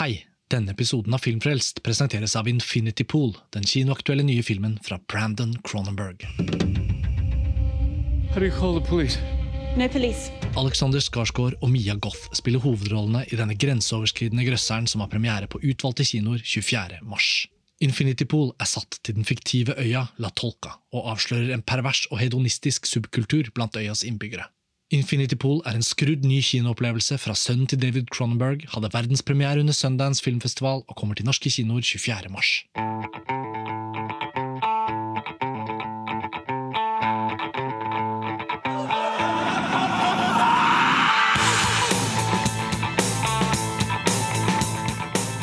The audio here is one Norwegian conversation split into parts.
Hei! Denne episoden av Filmfrelst presenteres av Infinity Pool, den kinoaktuelle nye filmen fra Brandon Cronenberg. No police. Alexander Skarsgård og Mia Goth spiller hovedrollene i denne grenseoverskridende grøsseren som har premiere på utvalgte kinoer 24. mars. Infinity Pool er satt til den fiktive øya La Tolca og avslører en pervers og hedonistisk subkultur blant øyas innbyggere. Infinity Pool er en skrudd ny kinoopplevelse fra sønnen til David Cronenberg, hadde verdenspremiere under Sundance filmfestival og kommer til norske kinoer 24. mars.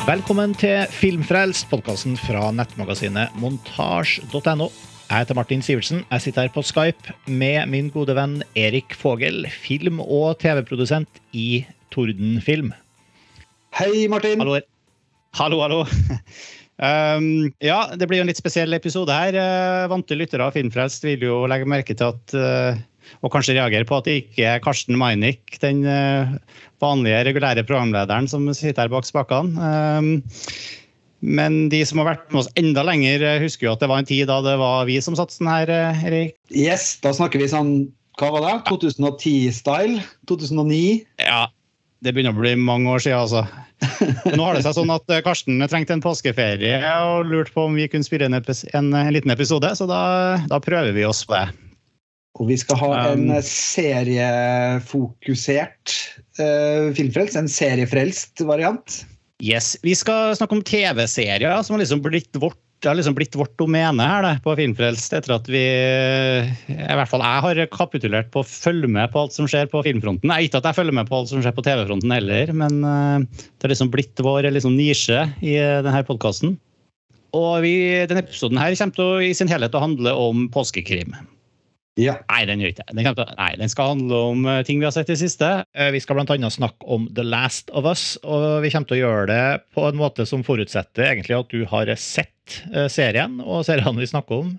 Velkommen til Filmfrelst, podkasten fra nettmagasinet montasj.no. Jeg heter Martin Sivertsen. Jeg sitter her på Skype med min gode venn Erik Fogel, film- og TV-produsent i Tordenfilm. Hei, Martin. Hallo. Hallo, hallo. Um, ja, det blir jo en litt spesiell episode her. Uh, vante lyttere av Filmfrelst vil jo legge merke til at uh, og kanskje reagere på at det ikke er Karsten Meinick, den uh, vanlige, regulære programlederen, som sitter her bak spakene. Um, men de som har vært med oss enda lenger, husker jo at det var en tid da det var vi som satt sånn her, Erik. Yes, da snakker vi sånn hva var det? 2010-style? 2009? Ja, det begynner å bli mange år siden, altså. Nå har det seg sånn at Karsten trengte en påskeferie og lurte på om vi kunne spille en, en, en liten episode, så da, da, prøver vi oss på det. Og vi skal ha en um, seriefokusert uh, filmfrelst, en seriefrelst variant. Yes, Vi skal snakke om TV-serier som har liksom blitt vårt det har liksom blitt vårt domene her da, på Filmfrelst etter at vi i hvert fall jeg har kapitulert på å følge med på alt som skjer på filmfronten. Jeg Ikke at jeg følger med på alt som skjer på TV-fronten heller, men det har liksom blitt vår liksom nisje i denne podkasten. Og vi, denne episoden her kommer til å, i sin helhet å handle om påskekrim. Ja. Nei, den gjør ikke det. nei, den skal handle om ting vi har sett i det siste. Vi skal bl.a. snakke om The Last of Us, og vi kommer til å gjøre det på en måte som forutsetter egentlig at du har sett serien og seriene vi snakker om.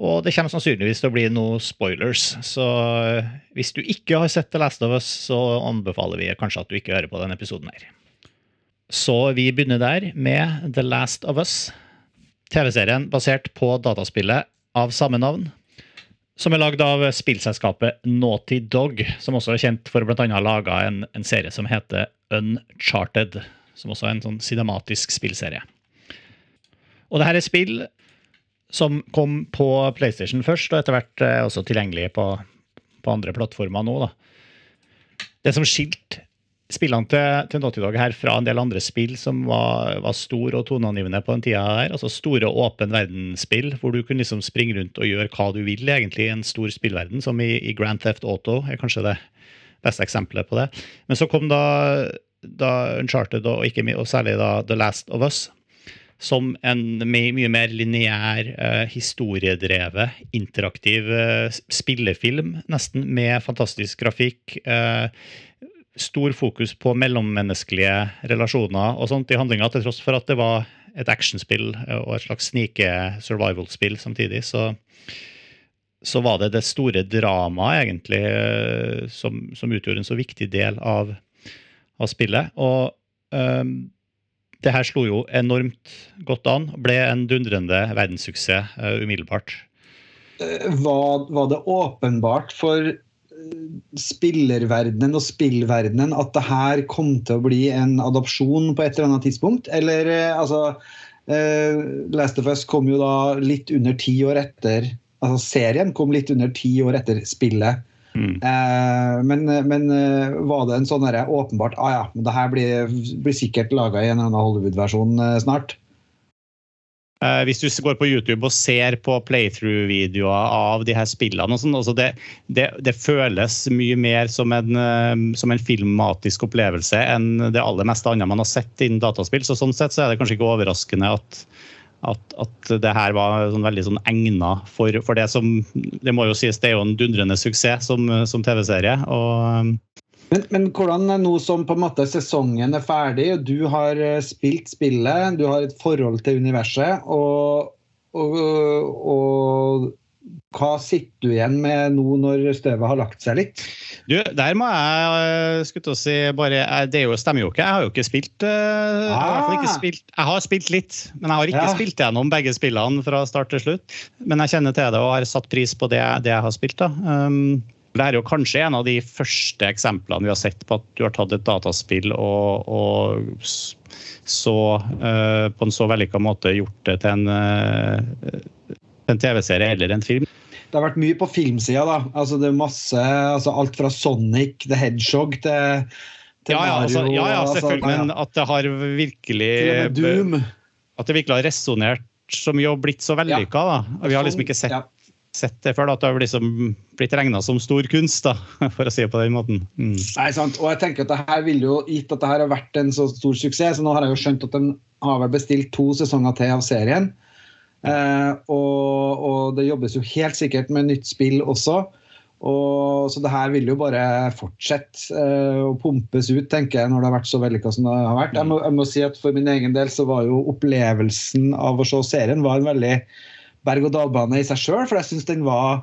Og det kommer sannsynligvis til å bli noen spoilers. Så hvis du ikke har sett The Last of Us, så anbefaler vi kanskje at du ikke hører på denne episoden her. Så vi begynner der med The Last of Us. TV-serien basert på dataspillet av samme navn som er lagd av spillselskapet Naughty Dog, som også er kjent for bl.a. å ha laga en, en, serie som heter Uncharted, som også er en sånn cinematisk spillserie. Og det her er spill som kom på PlayStation først, og etter hvert er også tilgjengelig på, på andre plattformer nå. Da. Det som skilte spillene til, til Naughty Dog her fra en del andre spill som var, var store og toneangivende på den tida her. Altså store, åpen verdensspill hvor du kunne liksom springe rundt og gjøre hva du vil egentlig i en stor spillverden, som i, i Grand Theft Auto er kanskje det beste eksempelet på det. Men så kom da, da Uncharted og, ikke, og særlig da The Last of Us som en mye mer lineær, uh, historiedrevet, interaktiv uh, spillefilm, nesten, med fantastisk grafikk. Uh, stor fokus på mellommenneskelige relasjoner og sånt i handlinga, til tross for at det var et actionspill og et slags snike-survival-spill samtidig. Så, så, var det det store dramaet, egentlig, som, som, utgjorde en så viktig del av, av spillet. Og um, det her slo jo enormt godt an. Ble en dundrende verdenssuksess uh, umiddelbart. Var, var det åpenbart for spillerverdenen og spillverdenen at det her kom til å bli en adopsjon på et eller annet tidspunkt? Eller altså uh, Last of Us kom jo da litt under ti år etter Altså serien kom litt under ti år etter spillet. Mm. Uh, men, men var det en sånn åpenbart ah ja, men det her blir, blir sikkert laga i en eller annen Hollywood-versjon snart? Uh, hvis du går på YouTube og ser på playthrough-videoer av de her spillene, og sånn, altså det, det, det, føles mye mer som en, uh, som en, filmatisk opplevelse enn det aller meste annet man har sett innen dataspill. Så sånn sett så er det kanskje ikke overraskende at, at, at det her var sånn veldig sånn egna for, for, det som Det må jo sies, det er jo en dundrende suksess som, som TV-serie. og men, men, hvordan nå som på en måte sesongen er ferdig, og du har eh, spilt spillet, du har et forhold til universet, og, og, og hva sitter du igjen med nå når støvet har lagt seg litt? Du, Der må jeg eh, skulle si bare, Det jo, stemmer jo ikke. Jeg har jo ikke spilt, ah. jeg, har ikke spilt jeg har spilt litt, men jeg har ikke ja. spilt gjennom begge spillene fra start til slutt. Men jeg kjenner til det og har satt pris på det, det jeg har spilt. da. Um, det er jo kanskje en av de første eksemplene vi har sett på at du har tatt et dataspill og, og så uh, på en så vellykka måte gjort det til en, uh, en TV-serie eller en film. Det har vært mye på filmsida. da. Altså, det er masse, altså, Alt fra Sonic The Hedgehog til, til ja, ja, altså, Mario. ja, ja, selvfølgelig. Altså, men at det har virkelig. At det virkelig har resonnert så mye og blitt så vellykka. da. Vi har liksom ikke sett sett det før. Da, at det har liksom blitt regna som stor kunst, da, for å si det på den måten. Mm. Nei, sant. Og jeg tenker at det her vil jo, Gitt at det her har vært en så stor suksess, så nå har jeg jo skjønt at den har vel bestilt to sesonger til av serien. Eh, og, og, det jobbes jo helt sikkert med nytt spill også. Og, så det her vil jo bare fortsette eh, å pumpes ut, tenker jeg, når det har vært så vellykka som det har vært. Jeg må, jeg må si at For min egen del så var jo opplevelsen av å se serien var en veldig berg-og-dal-bane i seg sjøl, for jeg syns den var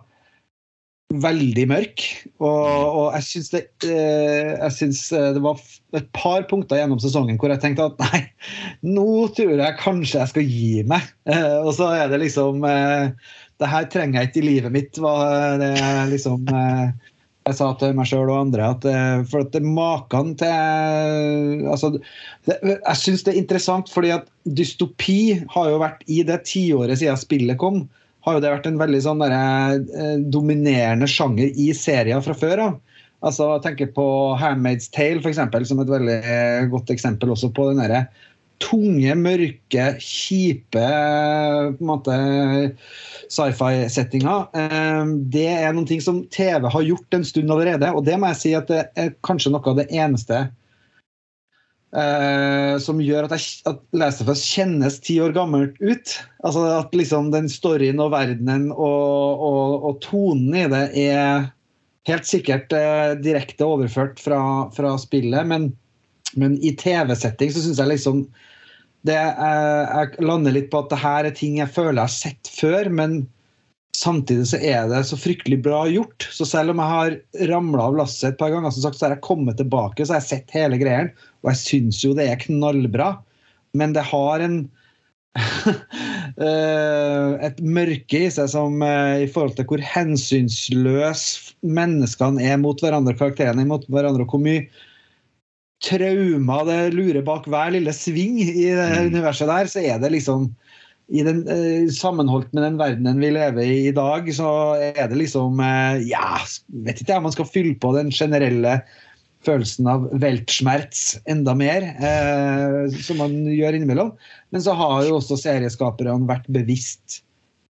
veldig mørk. Og, og jeg syns det, eh, eh, det var et par punkter gjennom sesongen hvor jeg tenkte at nei, nå tror jeg kanskje jeg skal gi meg. Eh, og så er det liksom Det her trenger jeg ikke i livet mitt. var det liksom jeg sa til meg sjøl og andre at for at maken til altså, det, Jeg syns det er interessant, fordi at dystopi har jo vært i det tiåret siden spillet kom har jo det vært en veldig sånn der, eh, dominerende sjanger i serier fra før av. Altså, jeg tenker på Handmaid's Tale for eksempel, som et veldig eh, godt eksempel også på den derre tunge, mørke, kjipe på en måte sci-fi-settinga. Eh, det er noen ting som TV har gjort en stund allerede, og det må jeg si at det er kanskje noe av det eneste Uh, som gjør at, jeg, at Last kjennes ti år gammelt ut. Altså At liksom den storyen og verdenen og, og, og tonen i det er helt sikkert uh, direkte overført fra, fra spillet, men, men i TV-setting så syns jeg liksom det, uh, Jeg lander litt på at det her er ting jeg føler jeg har sett før, men Samtidig så er det så fryktelig bra gjort. Så selv om jeg har ramla av lasset et par ganger, som sagt, så har jeg kommet tilbake så har jeg sett hele greien. Og jeg syns jo det er knallbra. Men det har en eh, et mørke i seg som eh, i forhold til hvor hensynsløs menneskene er mot hverandre, karakterene er mot hverandre, og hvor mye traumer det lurer bak hver lille sving i det mm. universet der, så er det liksom i den, eh, sammenholdt med den verdenen vi lever i i dag, så er det liksom eh, Ja, vet ikke jeg om man skal fylle på den generelle følelsen av weltschmerz enda mer, eh, som man gjør innimellom. Men så har jo også serieskaperne vært bevisst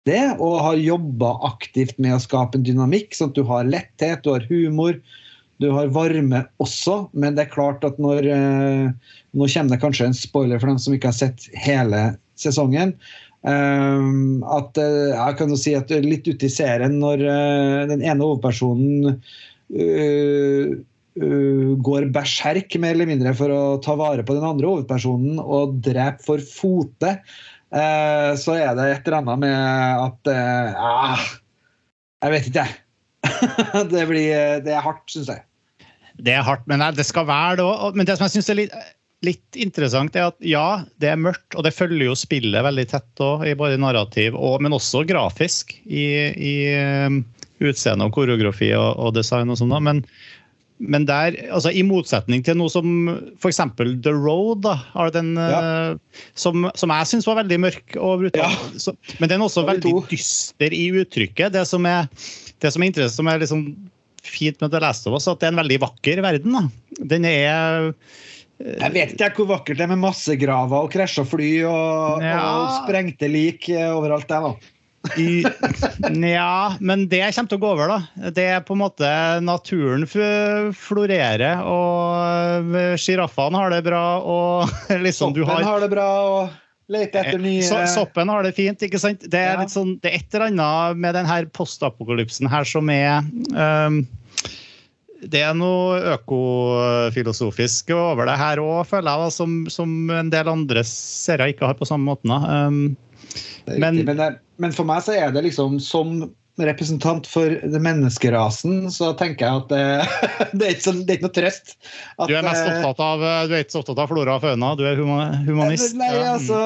det, og har jobba aktivt med å skape en dynamikk, sånn at du har letthet, du har humor, du har varme også. Men det er klart at når eh, Nå kommer det kanskje en spoiler for dem som ikke har sett hele sesongen. Um, at uh, jeg kan jo si at Litt ute i serien, når den ene hovedpersonen går berserk mer eller mindre for å ta vare på den andre hovedpersonen og drepe for fote, så er det et eller annet med at ah, Jeg vet ikke, jeg. det, blir, det er hardt, syns jeg. Det er hardt, men det skal være det òg. Men det som jeg syns er litt litt interessant er at ja, det er mørkt, og det følger jo spillet veldig tett også, i både narrativ, og, men også grafisk i, i um, utseende og koreografi og, og design og sånn. Men, men der, altså I motsetning til noe som f.eks. The Road, da, den, ja. uh, som, som, jeg syns var veldig mørk og brutal. Ja. Så, men den er også veldig dyster i uttrykket. Det som er, det som er interessant, som er liksom fint med The Last of Us, at det er en veldig vakker verden. da. Den er jeg vet ikke hvor vakkert det er med massegraver og krasja fly og, ja. og, sprengte lik overalt der, da. Nja, men det kommer til å gå over, da. Det er på en måte Naturen florerer, og sjiraffene har det bra, og liksom du har Soppen har det bra, og leter etter eh, nye so Soppen har det fint, ikke sant? Det er, litt sånn, det er et eller annet med denne postapokalypsen her som er um, det er noe økofilosofisk over det her òg, føler jeg, som, som, en del andre serier ikke har på samme måten. Um, men, men, men, for meg så er det liksom som representant for menneskerasen, så tenker jeg at det, det, er, ikke så, det er ikke noe trøst. At, du er mest eh, av du er ikke så opptatt av flora og fauna, du er humanist? Nei, altså,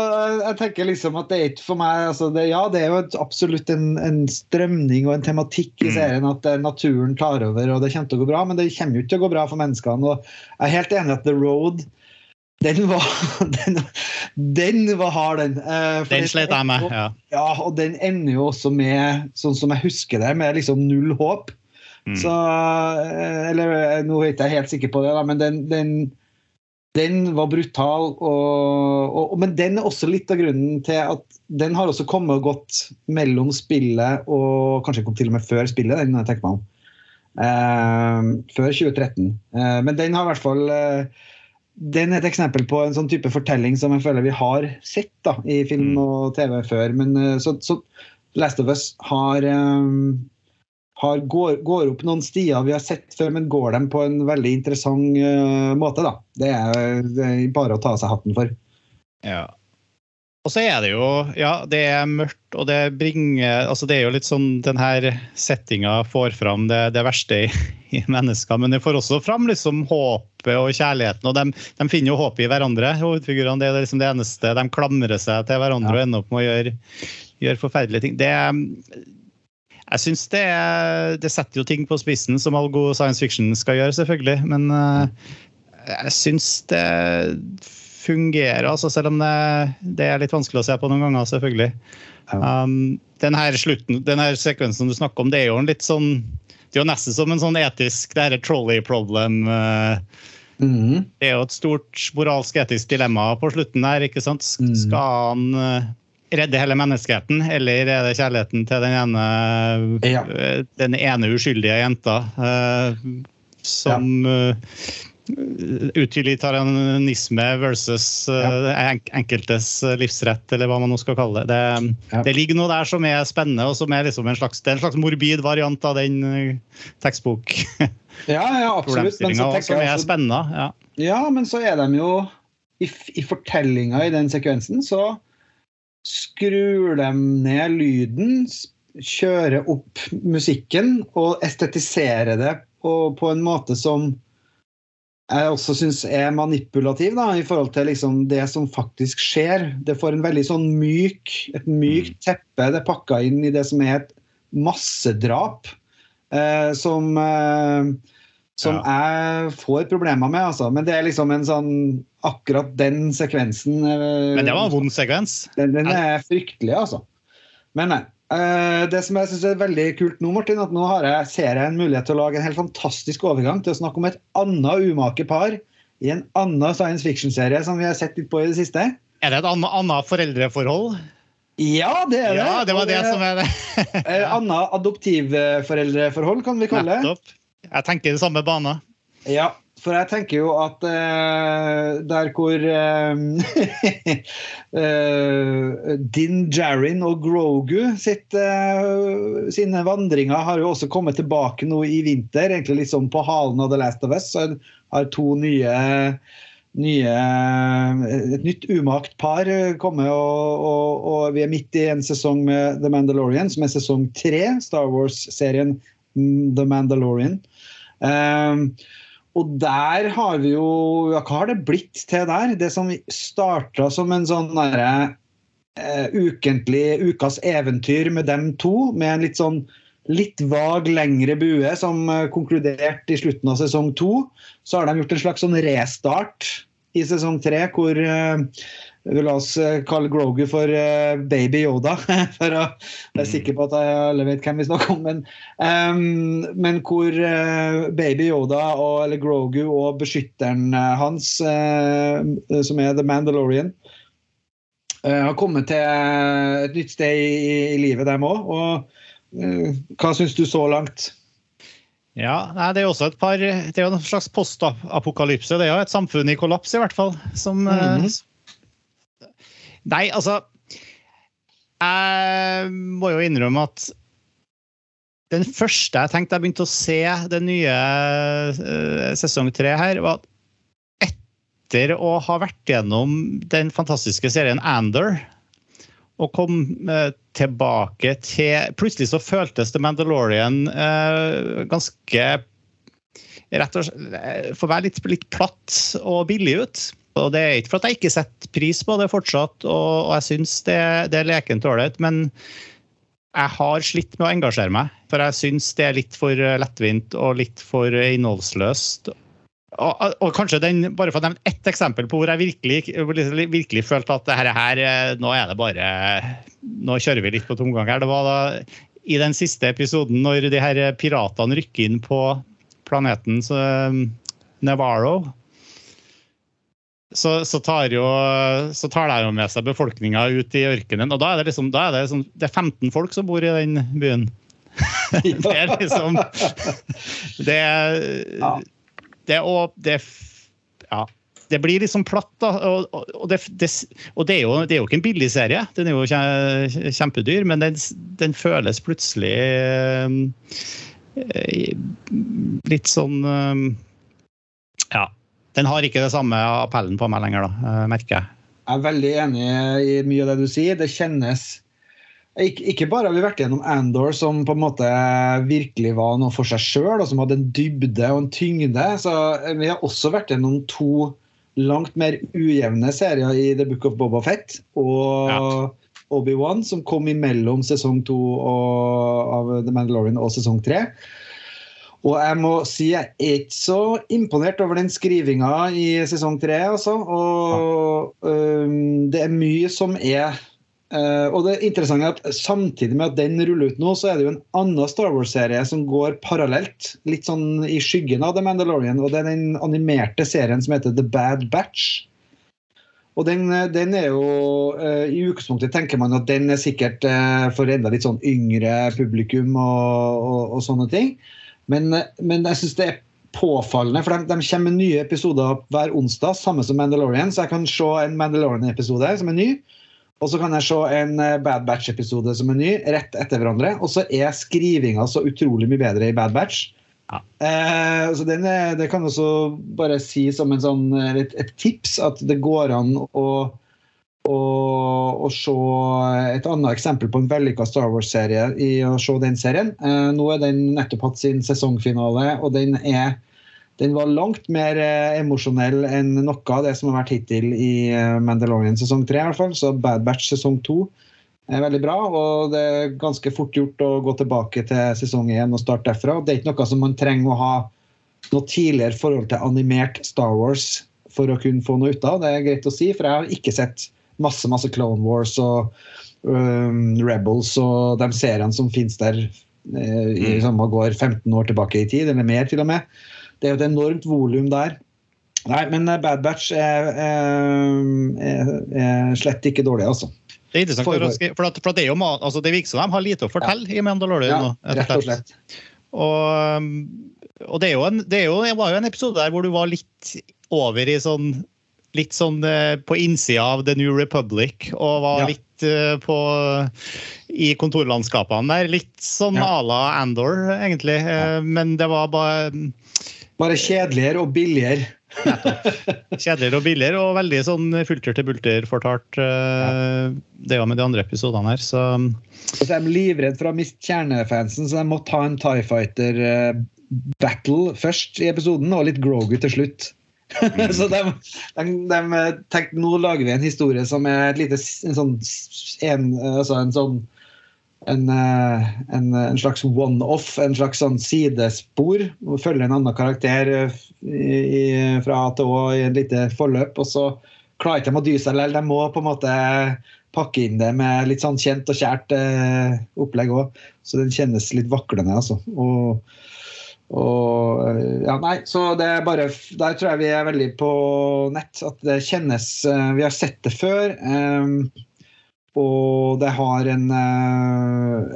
jeg tenker liksom at det er ikke for meg altså det, Ja, det er jo absolutt en, en strømning og en tematikk i Mm. serien at eh, naturen tar over og det kommer til å gå bra, men det kommer jo ikke til å gå bra for menneskene. og Jeg er helt enig at The Road den var, den, den var hard, den. Eh, for Den slet jeg med. ja. Ja, og den ender jo også med, sånn som jeg husker det, med liksom null håp. Mm. Så eh, Eller eh, nå er jeg ikke helt sikker på det, da, men den, den, den var brutal. Og, og, men den er også litt av grunnen til at den har også kommet og gått mellom spillet og Kanskje kom til og med før spillet, den tenker meg om. Uh, før 2013. Uh, men den har i hvert fall eh, den er et eksempel på en sånn type fortelling som jeg føler vi har sett da, i film Mm. og TV før. Men eh, så, så Last of Us har, um, har går, går opp noen stier vi har sett før, men går dem på en veldig interessant uh, måte. da. Det er, det er bare å ta av seg hatten for. Ja. Og så er det jo Ja, det er mørkt, og det bringer Altså, det er jo litt sånn Den her settinga får fram det, det verste i, i mennesker, men det får også fram liksom håpet og kjærligheten. Og de, de finner jo håpet i hverandre, hovedfigurene. Det er liksom det eneste. De klamrer seg til hverandre Ja. og ender opp med å gjøre, gjøre forferdelige ting. Det jeg syns det, det setter jo ting på spissen, som all god science fiction skal gjøre, selvfølgelig. Men eh, jeg syns det fungerer, altså, selv om det, det er litt vanskelig å se på noen ganger, selvfølgelig. Ja. Um, den her slutten, den her sekvensen du snakker om, det er jo en litt sånn Det er jo nesten som en sånn etisk det her er trolley problem. Mm. Mhm. Det er jo et stort moralsk etisk dilemma på slutten der. ikke sant? Mm. Skal han eh, redde hele menneskeheten, eller er det kjærligheten til den ene, Ja. eh, den ene uskyldige jenta uh, som eh, Utilitarianisme versus ja. enk- enkeltes livsrett, eller hva man nå skal kalle det. Det, Ja. det ligger noe der som er spennende, og som er liksom en slags, det er en slags morbid variant av den tekstbok tekstbokproblemistinga, Ja, ja, absolutt. Men så som er altså- spennende. ja. Ja, men så er de jo I, i fortellinga i den sekvensen så skrur de ned lyden, kjører opp musikken og estetiserer det på, på en måte som jeg også syns er manipulativ da, i forhold til liksom det som faktisk skjer. Det får en veldig sånn myk, et mykt teppe. Det er pakka inn i det som er et massedrap. Eh, som eh, som jeg får problemer med, altså. Men det er liksom en sånn Akkurat den sekvensen eh, Men det var en vond sekvens. den, den er fryktelig, altså. Men nei. Eh, det som jeg synes er veldig kult nå, Martin, at nå har jeg, ser jeg en mulighet til å lage en helt fantastisk overgang til å snakke om et annet umake par i en annen science fiction-serie som vi har sett litt på i det siste. Er det et annet, foreldreforhold? Ja, det er det. Ja, det var det, det som er det. Annet adoptivforeldreforhold, kan vi kalle det. Nettopp. Jeg tenker i samme bane. Ja, for jeg tenker jo at uh, der hvor uh, Din Jarin og Grogu sitt, uh, sine vandringer har jo også kommet tilbake nå i vinter, egentlig litt sånn på halen av The Last of Us. Så har to nye nye, et nytt umakt par kommet, og, og, og vi er midt i en sesong med The Mandalorian, som er sesong tre. Star Wars-serien mm, The Mandalorian. Um, og der har vi jo ja, Hva har det blitt til der? Det som starta som en sånn derre uh, ukentlig ukas eventyr med dem to, med en litt sånn litt vag, lengre bue som uh, konkluderte i slutten av sesong to. Så har de gjort en slags sånn restart i sesong tre, hvor eh, La oss eh, kalle Grogu for eh, Baby Yoda, for å være sikker på at alle vet hvem vi snakker om. Men, um, men hvor eh, Baby Yoda, og, eller Grogu og beskytteren eh, hans, uh, som er The Mandalorian, uh, har kommet til et nytt sted i, i livet, dem òg. Og uh, hva syns du så langt? Ja, nei, Det er jo også et par, det er jo en slags postapokalypse. Det er jo et samfunn i kollaps, i hvert fall. Som, mm Mhm. Nei, altså Jeg må jo innrømme at den første jeg tenkte jeg begynte å se den nye eh, sesong tre her, var at etter å ha vært gjennom den fantastiske serien Ander og kom tilbake til Plutselig så føltes The Mandalorian eh, ganske rett og slett For å være litt, litt platt og billig ut. Og Det er ikke for at jeg ikke setter pris på det fortsatt, og, og jeg syns det, det, er lekent ålreit, men jeg har slitt med å engasjere meg. For jeg syns det er litt for lettvint og litt for innholdsløst. Og, og, kanskje den, bare for å nevne ett eksempel på hvor jeg virkelig, virkelig følte at det her, nå er det bare Nå kjører vi litt på tomgang her. Det var da i den siste episoden når de her piratene rykker inn på planeten så, Navarro. Så, så, tar jo, så tar de jo med seg befolkninga ut i ørkenen. Og da er det liksom, er det, liksom, det er 15 folk som bor i den byen. det er liksom Det, det, og, det, ja, det blir liksom platt, da. Og, og, det, og det, er jo, det, er jo, ikke en billig serie. Den er jo kjempedyr, men den, den føles plutselig øh, litt sånn øh, Ja. Den har ikke det samme appellen på meg lenger, da, eh, merker jeg. Jeg er veldig enig i mye av det du sier. Det kjennes ikke bare har vi vært gjennom Andor, som på en måte virkelig var noe for seg sjøl, og som hadde en dybde og en tyngde. så Vi har også vært gjennom to langt mer ujevne serier i The Book of Boba Fett og ja. Obi-Wan, som kom imellom sesong to av The Mandalorian og sesong tre. Og jeg må si jeg er ikke så imponert over den skrivinga i sesong tre, altså. Og um, det er mye som er Uh, og det er at Samtidig med at den ruller ut nå, så er det jo en annen Star Wars-serie som går parallelt. Litt sånn i skyggen av The Mandalorian. og Det er den animerte serien som heter The Bad Batch. Og den, den er jo uh, I utgangspunktet tenker man at den er sikkert uh, for enda litt sånn yngre publikum og, og, og sånne ting. Men, men jeg syns det er påfallende, for de, de, kommer med nye episoder hver onsdag, samme som Mandalorian. Så jeg kan se en Mandalorian-episode som er ny. Og så kan jeg se en eh, Bad Batch-episode som er ny, rett etter hverandre. Og så er skrivinga så utrolig mye bedre i Bad Batch. Ja. Eh, så den Det kan også bare si som en sånn, eh, et, et tips at det går an å, å, og se et annet eksempel på en vellykka Star Wars-serie i å se den serien. Eh, nå er den nettopp hatt sin sesongfinale, og den er den var langt mer eh, emosjonell enn noe av det som har vært hittil i eh, Mandalorian sesong tre. I hvert fall. Så Bad Batch sesong to er veldig bra. Og det er ganske fort gjort å gå tilbake til sesong én og starte derfra. Det er ikke noe som man trenger å ha noe tidligere forhold til animert Star Wars for å kunne få noe ut av. Det er greit å si, for jeg har ikke sett masse masse Clone Wars og um, Rebels og de seriene som finnes der uh, i, mm. som går 15 år tilbake i tid, eller mer til og med. Det er jo et enormt volum der. Nei, men eh, Bad Batch er, er, er slett ikke dårlig, altså. Det er interessant, for, for, at, for det, er jo, altså det virker som de har lite å fortelle ja. i Mandalorian. Ja, rett og slett. Og, og det, er jo en, det, er jo, det var jo en episode der hvor du var litt over i sånn Litt sånn eh, på innsida av The New Republic og var ja. litt uh, på i kontorlandskapene der. Litt sånn à la Andor, egentlig. Ja. men det var bare bare kjedeligere og billigere. Kjedeligere og billigere, og veldig sånn fulter til bulter fortalt. Uh, det var med de andre episodene her, så Og så er livredde for å miste kjernefansen, så de måtte ha en Tie Fighter-battle først i episoden, og litt Grogu til slutt. Så de, de, de, tenkte nå lager vi en historie som er et lite en sånn, en, altså en sånn en, eh, en, en slags one-off, en slags sånn sidespor. Følge en annen karakter eh, i, fra A til Å i et lite forløp. Og så klarer ikke de å dy seg likevel. De må på en måte pakke inn det med litt sånn kjent og kjært eh, opplegg òg. Så den kjennes litt vaklende, altså. Og, og ja, nei, så det er bare Der tror jeg vi er veldig på nett. At det kjennes Vi har sett det før. Eh, og det har en eh,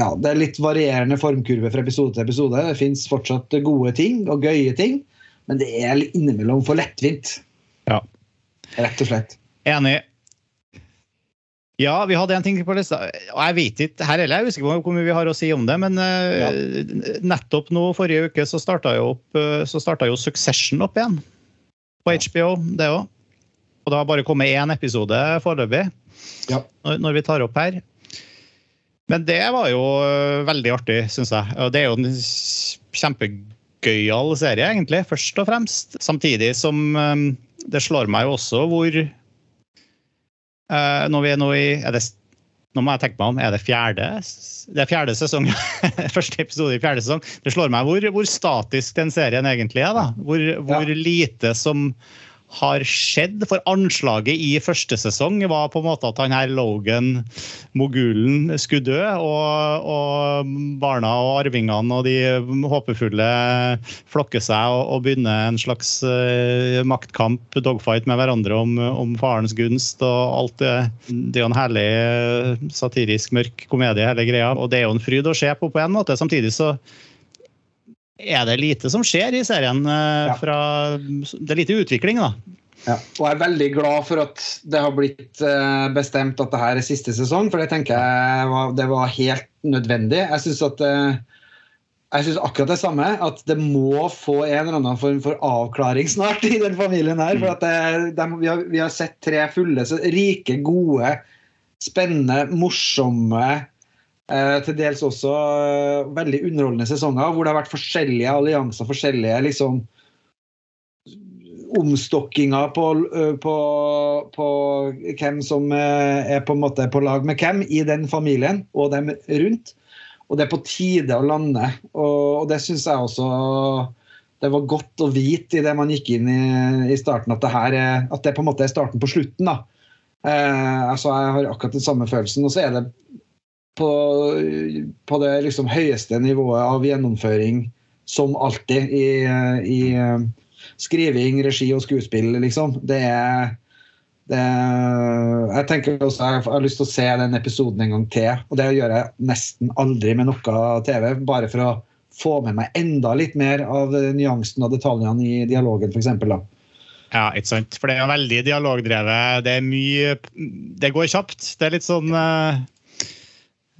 Ja, det er litt varierende formkurve fra episode til episode. Det fins fortsatt gode ting og gøye ting, men det er innimellom for lettvint. Ja. Rett og slett. Enig. Ja, vi hadde en ting på lista. og Jeg vet ikke, her heller, jeg husker ikke hvor mye vi har å si om det, men eh, ja. nettopp nå forrige uke så starta jo, eh, jo Succession opp igjen. På HBO, det òg. og det har bare kommet én episode foreløpig Ja. når, vi tar opp her. Men det var jo øh, veldig artig, syns jeg. Og det er jo en kjempegøyal serie, egentlig, først og fremst. Samtidig som det slår meg jo også hvor Når vi er nå i er det, Nå må jeg tenke meg om, er det fjerde Det er fjerde sesong. Første episode i fjerde sesong. Det slår meg hvor, hvor statisk den serien egentlig er. da. Hvor, hvor lite som har skjedd. For anslaget i første sesong var på en måte at han her Logan, mogulen, skulle dø. Og, og barna og arvingene og de håpefulle flokker seg og, og begynner en slags uh, maktkamp, dogfight med hverandre om, om farens gunst og alt det. Det er jo en herlig satirisk mørk komedie, hele greia. Og det er jo en fryd å se på på en måte. Samtidig så er det lite som skjer i serien. Ja. Fra, det er lite utvikling, da. Ja. Og jeg er veldig glad for at det har blitt eh, bestemt at det her er siste sesong, for det tenker jeg var, det var helt nødvendig. Jeg syns at eh, jeg synes akkurat det samme, at det må få en eller annen form for avklaring snart i den familien her. For at det, de, vi, har, vi har sett tre fulle, så rike, gode, spennende, morsomme eh, til dels også eh, veldig underholdende sesonger hvor det har vært forskjellige allianser, forskjellige liksom omstokkinger på, eh, på, på hvem som eh, er på en måte på lag med hvem i den familien og dem rundt. Og det er på tide å lande. Og, og det syns jeg også det var godt å vite i det man gikk inn i, i starten, at det, her er, at det på en måte er starten på slutten. da. Eh, altså Jeg har akkurat den samme følelsen. Og så er det på, på det liksom høyeste nivået av gjennomføring, som alltid, i, i skriving, regi og skuespill, liksom. Det er det, jeg tenker også jeg har lyst til å se den episoden en gang til. Og det gjør jeg nesten aldri med noe TV, bare for å få med meg enda litt mer av nyansen og detaljene i dialogen, f.eks. Ja, ikke sant. For det er veldig dialogdrevet. Det er mye Det går kjapt. Det er litt sånn uh,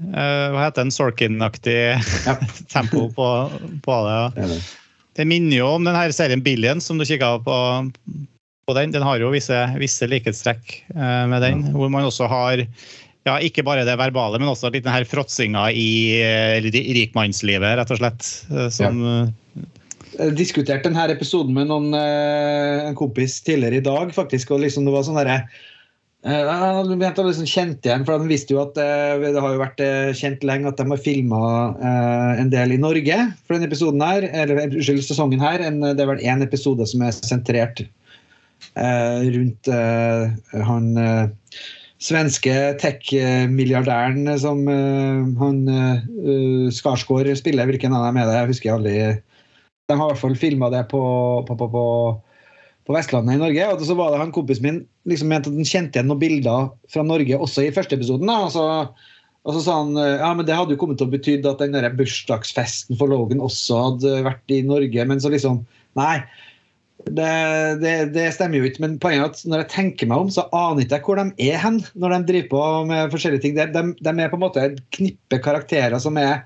Hva heter den Sorkin-aktig Ja. tempo på, på det. Det er det. Minner jo om den her serien Billions, som du kikka på, på den. Den har jo visse, visse likhetstrekk eh, med den, hvor man også har ja, ikke bare det verbale, men også litt den her fråtsinga i eh, rikmannslivet, rett og slett. eh, Som, Jeg diskuterte denne episoden med noen, eh, en kompis tidligere i dag, faktisk. og liksom det var sånn derre eh, Han mente liksom kjent igjen, for han visste jo at eh, det har jo vært eh, kjent lenge at de har filma en del i Norge for denne episoden her. Eller unnskyld, sesongen her. Det er vel én episode som er sentrert eh, rundt eh, han eh, svenske tech-milliardæren som eh, han Skarsgård spiller. Hvilken av dem er det? Jeg husker aldri. De har i hvert fall filma det på, på, på, på, på Vestlandet i Norge. Og så var det han kompisen min liksom mente at han kjente igjen noen bilder fra Norge også i første episoden. Og, så, og så sa han ja, men det hadde jo kommet til å bety at den der bursdagsfesten for Logan også hadde vært i Norge. Men så liksom Nei. Det, det, det stemmer jo ikke, men poenget er at når jeg tenker meg om, så aner ikke jeg hvor de er hen når de driver på med forskjellige ting. De, de, de er på en måte et knippe karakterer som er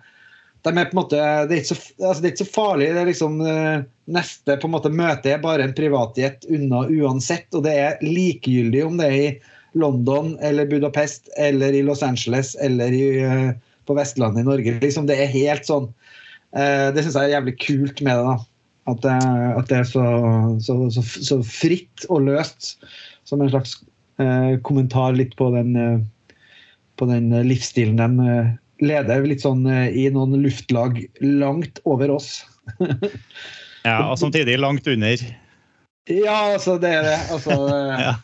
de er på en måte, det er ikke så, altså det er ikke så farlig. det er liksom eh, Neste på en måte møte er bare en privatjet unna uansett. Og det er likegyldig om det er i London eller Budapest eller i Los Angeles eller i, eh, på Vestlandet i Norge. Liksom, det er helt sånn eh, Det syns jeg er jævlig kult med det. da At det, at det er så, så, så, så fritt og løst. Som en slags eh, kommentar litt på den, eh, på den livsstilen de leder litt sånn eh, i noen luftlag langt over oss. ja, og samtidig langt under. Ja, altså, det er det. Altså, eh, Ja.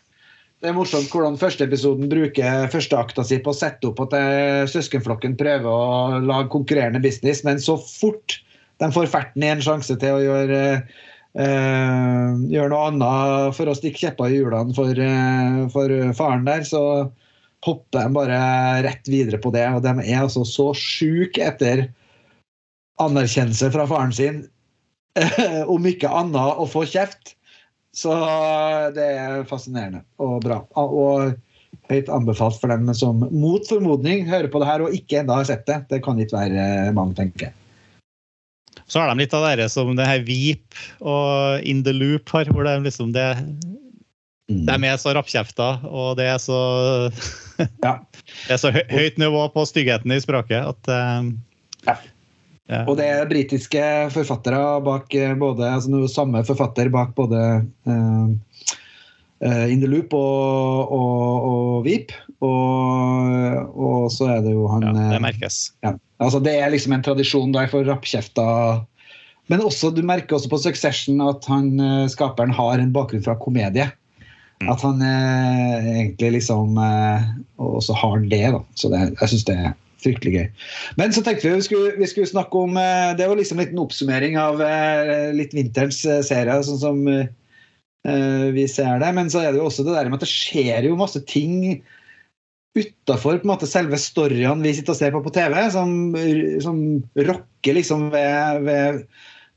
Det er morsomt hvordan første episoden bruker førsteakta si på å sette opp at eh, søskenflokken prøver å lage konkurrerende business, men så fort de får ferten i en sjanse til å gjøre, eh, gjøre noe annet for å stikke kjepper i hjulene for, eh, for faren der, så hopper de bare rett videre på det. Og de er altså så sjuke etter anerkjennelse fra faren sin, om ikke annet å få kjeft. Så det er fascinerende og bra. Og høyt anbefalt for dem som mot formodning hører på det her og ikke ennå har sett det. Det kan ikke være mange, tenker jeg. Så har de litt av det som det her Veep og In the Loop har, hvor det er liksom det. De er så rappkjefta, og det er så Ja. Det er så hø høyt nivå på styggheten i språket at eh, Ja. ja. Og det er britiske forfattere bak eh, både altså samme forfatter bak både eh, In the Loop og, og, og Veep. Og, og så er det jo han ja, det merkes. ja. Altså Det er liksom en tradisjon der for rappkjefta Men også, du merker også på Succession at han, skaperen har en bakgrunn fra komedie. Mm. At han eh, egentlig liksom eh, også har det. da Så det, jeg syns det er fryktelig gøy. Men så tenkte vi vi skulle, vi skulle snakke om eh, Det var liksom en liten oppsummering av eh, litt vinterens eh, serie, sånn som eh, vi ser det. Men så er det jo også det der med at det skjer jo masse ting utafor selve storyene vi sitter og ser på på TV, som, som rokker liksom ved, ved,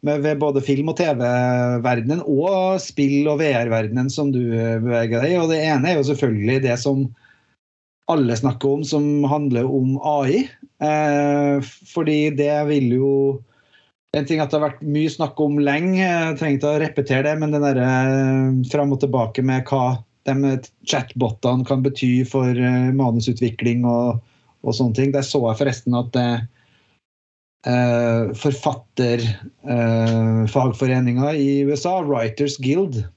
ved både film- og TV-verdenen og spill- og VR-verdenen som du beveger deg i. Og det ene er jo selvfølgelig det som alle snakker om, som handler om AI. Eh, fordi det vil jo En ting at det har vært mye snakk om lenge, jeg trenger ikke å repetere det, men den derre fram og tilbake med hva de chatbotene kan bety for eh, manusutvikling og, og sånne ting. Der så jeg forresten at eh, forfatterfagforeninga eh, i USA, Writers Guild,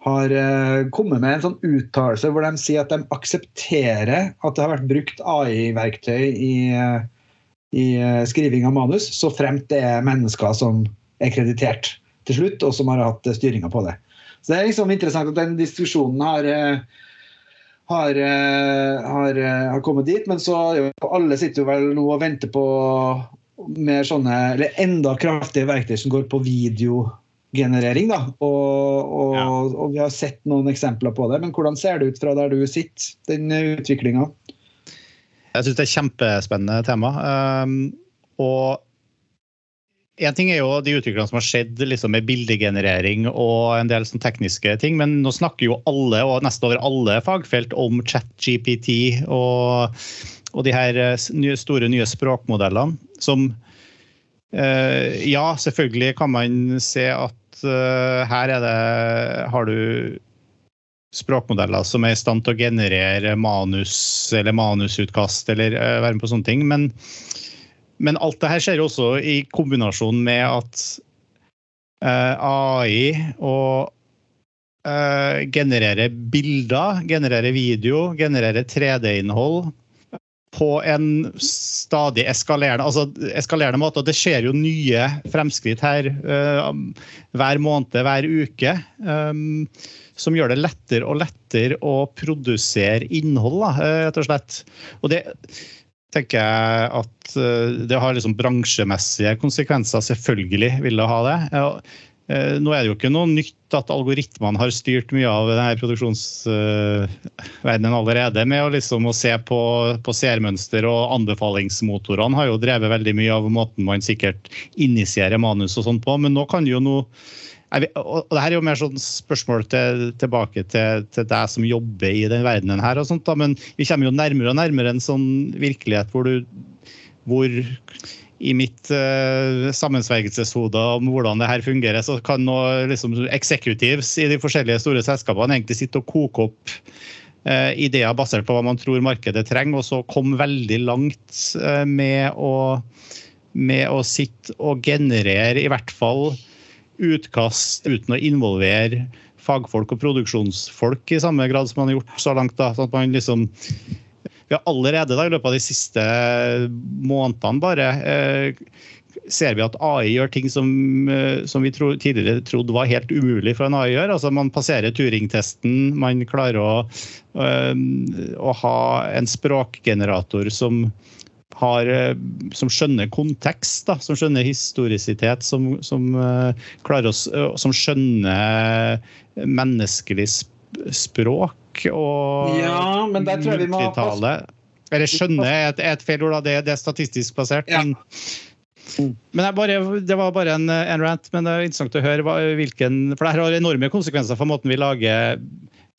har eh, kommet med en sånn uttalelse hvor de sier at de aksepterer at det har vært brukt AI-verktøy i, eh, i eh, skriving av manus, så fremt det er mennesker som er kreditert til slutt, og som har hatt eh, styringa på det. Så Det er liksom interessant at den diskusjonen har, eh, har, eh, har, eh, har kommet dit. Men så alle sitter jo vel nå og venter på mer sånne, eller enda kraftige verktøy som går på videogenerering. da, og, og, Ja. og Vi har sett noen eksempler på det. Men hvordan ser det ut fra der du sitter, den utviklinga? Jeg syns det er et kjempespennende tema. Um, og en ting er jo de utviklingene som har skjedd liksom med bildegenerering og en del sånn tekniske ting, men nå snakker jo alle, og nesten over alle fagfelt, om ChatGPT og, og de her eh, nye, store nye språkmodellene som eh, Ja, selvfølgelig kan man se at eh, her er det Har du språkmodeller som er i stand til å generere manus eller manusutkast eller eh, være med på sånne ting. Men, men alt det her skjer også i kombinasjon med at eh, AI og uh, genererer bilder, genererer video, genererer 3D-innhold på en stadig eskalerende, altså eskalerende måte. Og det skjer jo nye fremskritt her uh, hver måned, hver uke. Um, som gjør det lettere og lettere å produsere innhold, rett og slett. Og det tenker jeg at det har liksom bransjemessige konsekvenser. Selvfølgelig vil det ha det. Nå er det jo ikke noe nytt at algoritmene har styrt mye av denne produksjonsverdenen allerede. Med å, liksom, å se på, på seermønster og anbefalingsmotorene har jo drevet veldig mye av måten man sikkert initierer manus og sånn på. Men nå kan jo noe og det her er jo mer sånn spørsmål til, tilbake til, til, deg som jobber i den verdenen her. og sånt da, Men vi kommer jo nærmere og nærmere en sånn virkelighet hvor du hvor i mitt uh, sammensvergelseshode om hvordan det her fungerer, så kan nå liksom executives i de forskjellige store selskapene egentlig sitte og koke opp uh, ideer basert på hva man tror markedet trenger, og så komme veldig langt uh, med, å, med å sitte og generere i hvert fall utkast uten å involvere fagfolk og produksjonsfolk i samme grad som man har gjort så langt. da, sånn at man liksom vi har allerede da, i løpet av de siste månedene bare eh, ser vi at AI gjør ting som, eh, som vi tro, tidligere trodde var helt umulig for en AI å gjøre. Altså Man passerer Turing-testen, man klarer å, øh, å ha en språkgenerator som har, som skjønner kontekst, da, som skjønner historisitet, som, som, oss, uh, som skjønner menneskelig språk og ja, men der tror jeg vi må multitale. Eller skjønne er et, et feil ord, da. Det, det, er statistisk basert. Ja. Men, men bare, det var bare en, en, rant, men det er interessant å høre hva, hvilken For det her har enorme konsekvenser for måten vi lager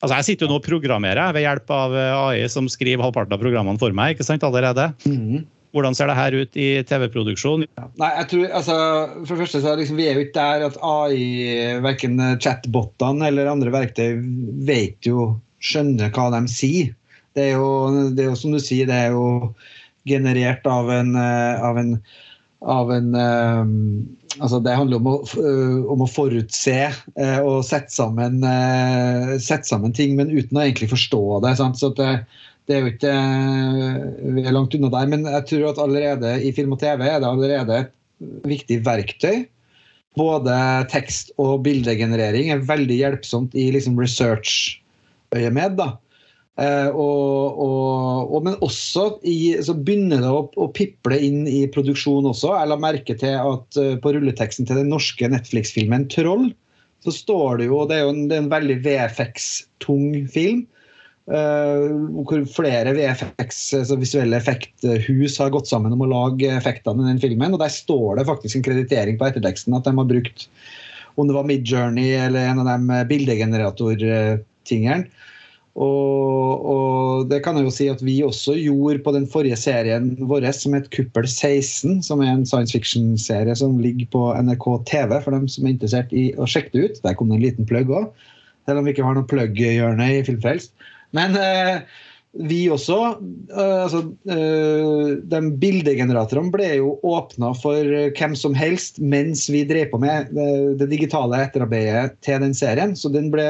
Altså, Jeg sitter jo nå og programmerer ved hjelp av AI, som skriver halvparten av programmene for meg. ikke sant, allerede. Mm. Hvordan ser det her ut i TV-produksjon? Nei, jeg tror, altså, for det første så er liksom, Vi er jo ikke der at AI, verken chatbotene eller andre verktøy, vet jo, skjønner hva de sier. Det er, jo, det er jo som du sier, det er jo generert av en, av en, av en um, altså Det handler om å, om å forutse og sette sammen, sette sammen, ting, men uten å egentlig forstå det. Sant? Så det, det er jo ikke Vi er langt unna der, men jeg tror at allerede i film og TV er det allerede et viktig verktøy. Både tekst- og bildegenerering er veldig hjelpsomt i liksom research-øyemed. da. Eh, og, og, og, men også i, så begynner det å, å, piple inn i produksjon også. Jeg la merke til at uh, på rulleteksten til den norske Netflix-filmen 'Troll' så står det jo Det er jo en, er en veldig VFX-tung film. Uh, hvor flere VFX, altså visuelle effekthus har gått sammen om å lage effektene i den filmen. og Der står det faktisk en kreditering på etterteksten at de har brukt om det var Midjourney eller en av de bildegeneratortingene. Og, og, det kan jeg jo si at vi også gjorde på den forrige serien vår som het Kuppel 16, som er en science fiction-serie som ligger på NRK TV for dem som er interessert i å sjekke det ut. Der kom det en liten plugg òg, selv om vi ikke har noe plugg-hjørne i Filmfrelst. Men eh, vi også eh, altså, eh, De bildegeneratorene ble jo åpna for hvem som helst mens vi drev på med det, det, digitale etterarbeidet til den serien. Så den ble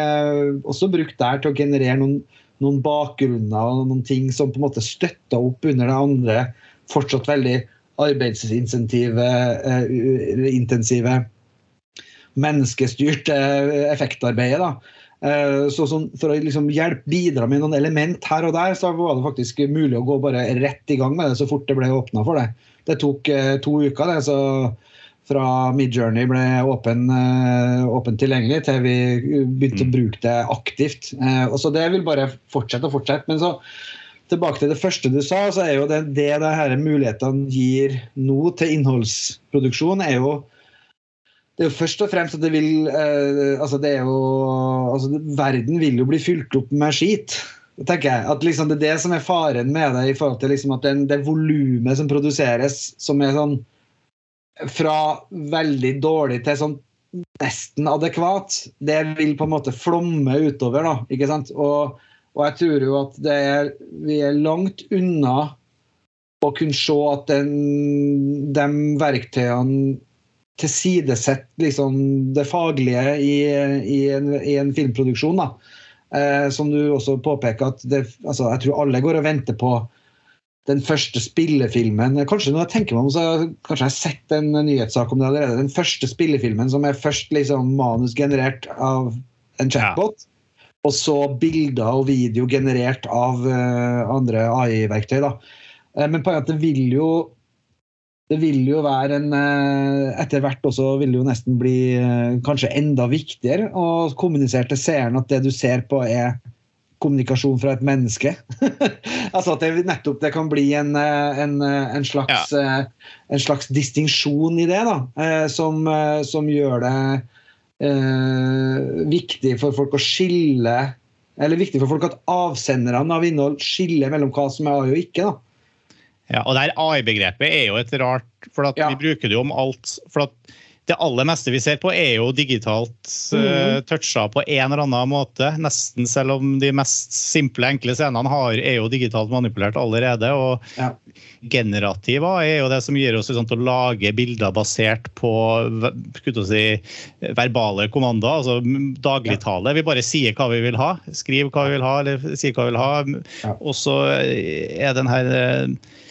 også brukt der til å generere noen, noen bakgrunner og noen ting som på en måte støtta opp under det andre fortsatt veldig arbeidsintensive intensive menneskestyrte effektarbeidet. da Eh, så sånn, for å liksom hjelpe, bidra med noen element her og der, så var det faktisk mulig å gå bare rett i gang med det så fort det ble åpna for det. Det tok uh, to uker, det. så fra Midjourney ble åpen, uh, åpen, tilgjengelig til vi begynte mm. å bruke det aktivt. Uh, og så Det vil bare fortsette og fortsette. Men så tilbake til det første du sa, så er jo det det disse mulighetene gir nå til innholdsproduksjon, er jo det er jo først og fremst at det vil eh, altså det er jo, altså Verden vil jo bli fylt opp med skit. tenker jeg. At liksom Det er det som er faren med det, i forhold til liksom at den, det volumet som produseres, som er sånn fra veldig dårlig til sånn nesten adekvat, det vil på en måte flomme utover. da, ikke sant? Og, og jeg tror jo at det er, vi er langt unna å kunne se at den, de verktøyene tilsidesett liksom, det faglige i, i, en, i en, filmproduksjon. Eh, som du også påpeker, at det, altså, jeg tror alle går og venter på den første spillefilmen. Kanskje når jeg tenker meg om, så kanskje jeg har sett en nyhetssak om det allerede. Den første spillefilmen som er først liksom manus generert av en chatbot. Ja. Og så bilder og video generert av uh, andre AI-verktøy. da. Uh, men poenget at det vil jo det vil jo være en eh, Etter hvert også vil det jo nesten bli eh, kanskje enda viktigere å kommunisere til seeren at det du ser på, er kommunikasjon fra et menneske. altså at det nettopp det kan bli en, eh, en, en slags, ja. en slags distinksjon i det, da, som, som gjør det eh, viktig for folk å skille Eller viktig for folk at avsenderne av innhold skiller mellom hva som er AI og ikke. da. Ja, og det AI-begrepet er jo et rart For ja. vi bruker det jo om alt. for det aller meste vi ser på, er jo digitalt uh, mm. toucha på en eller annen måte. Nesten selv om de mest simple, enkle scenene har, er jo digitalt manipulert allerede. Og ja. generativa er jo det som gir oss sånt, å lage bilder basert på si, verbale kommander, altså dagligtale. Vi bare sier hva vi vil ha. Skriv hva vi vil ha, eller sier hva vi vil ha. Ja. Og så er den her uh, Eh,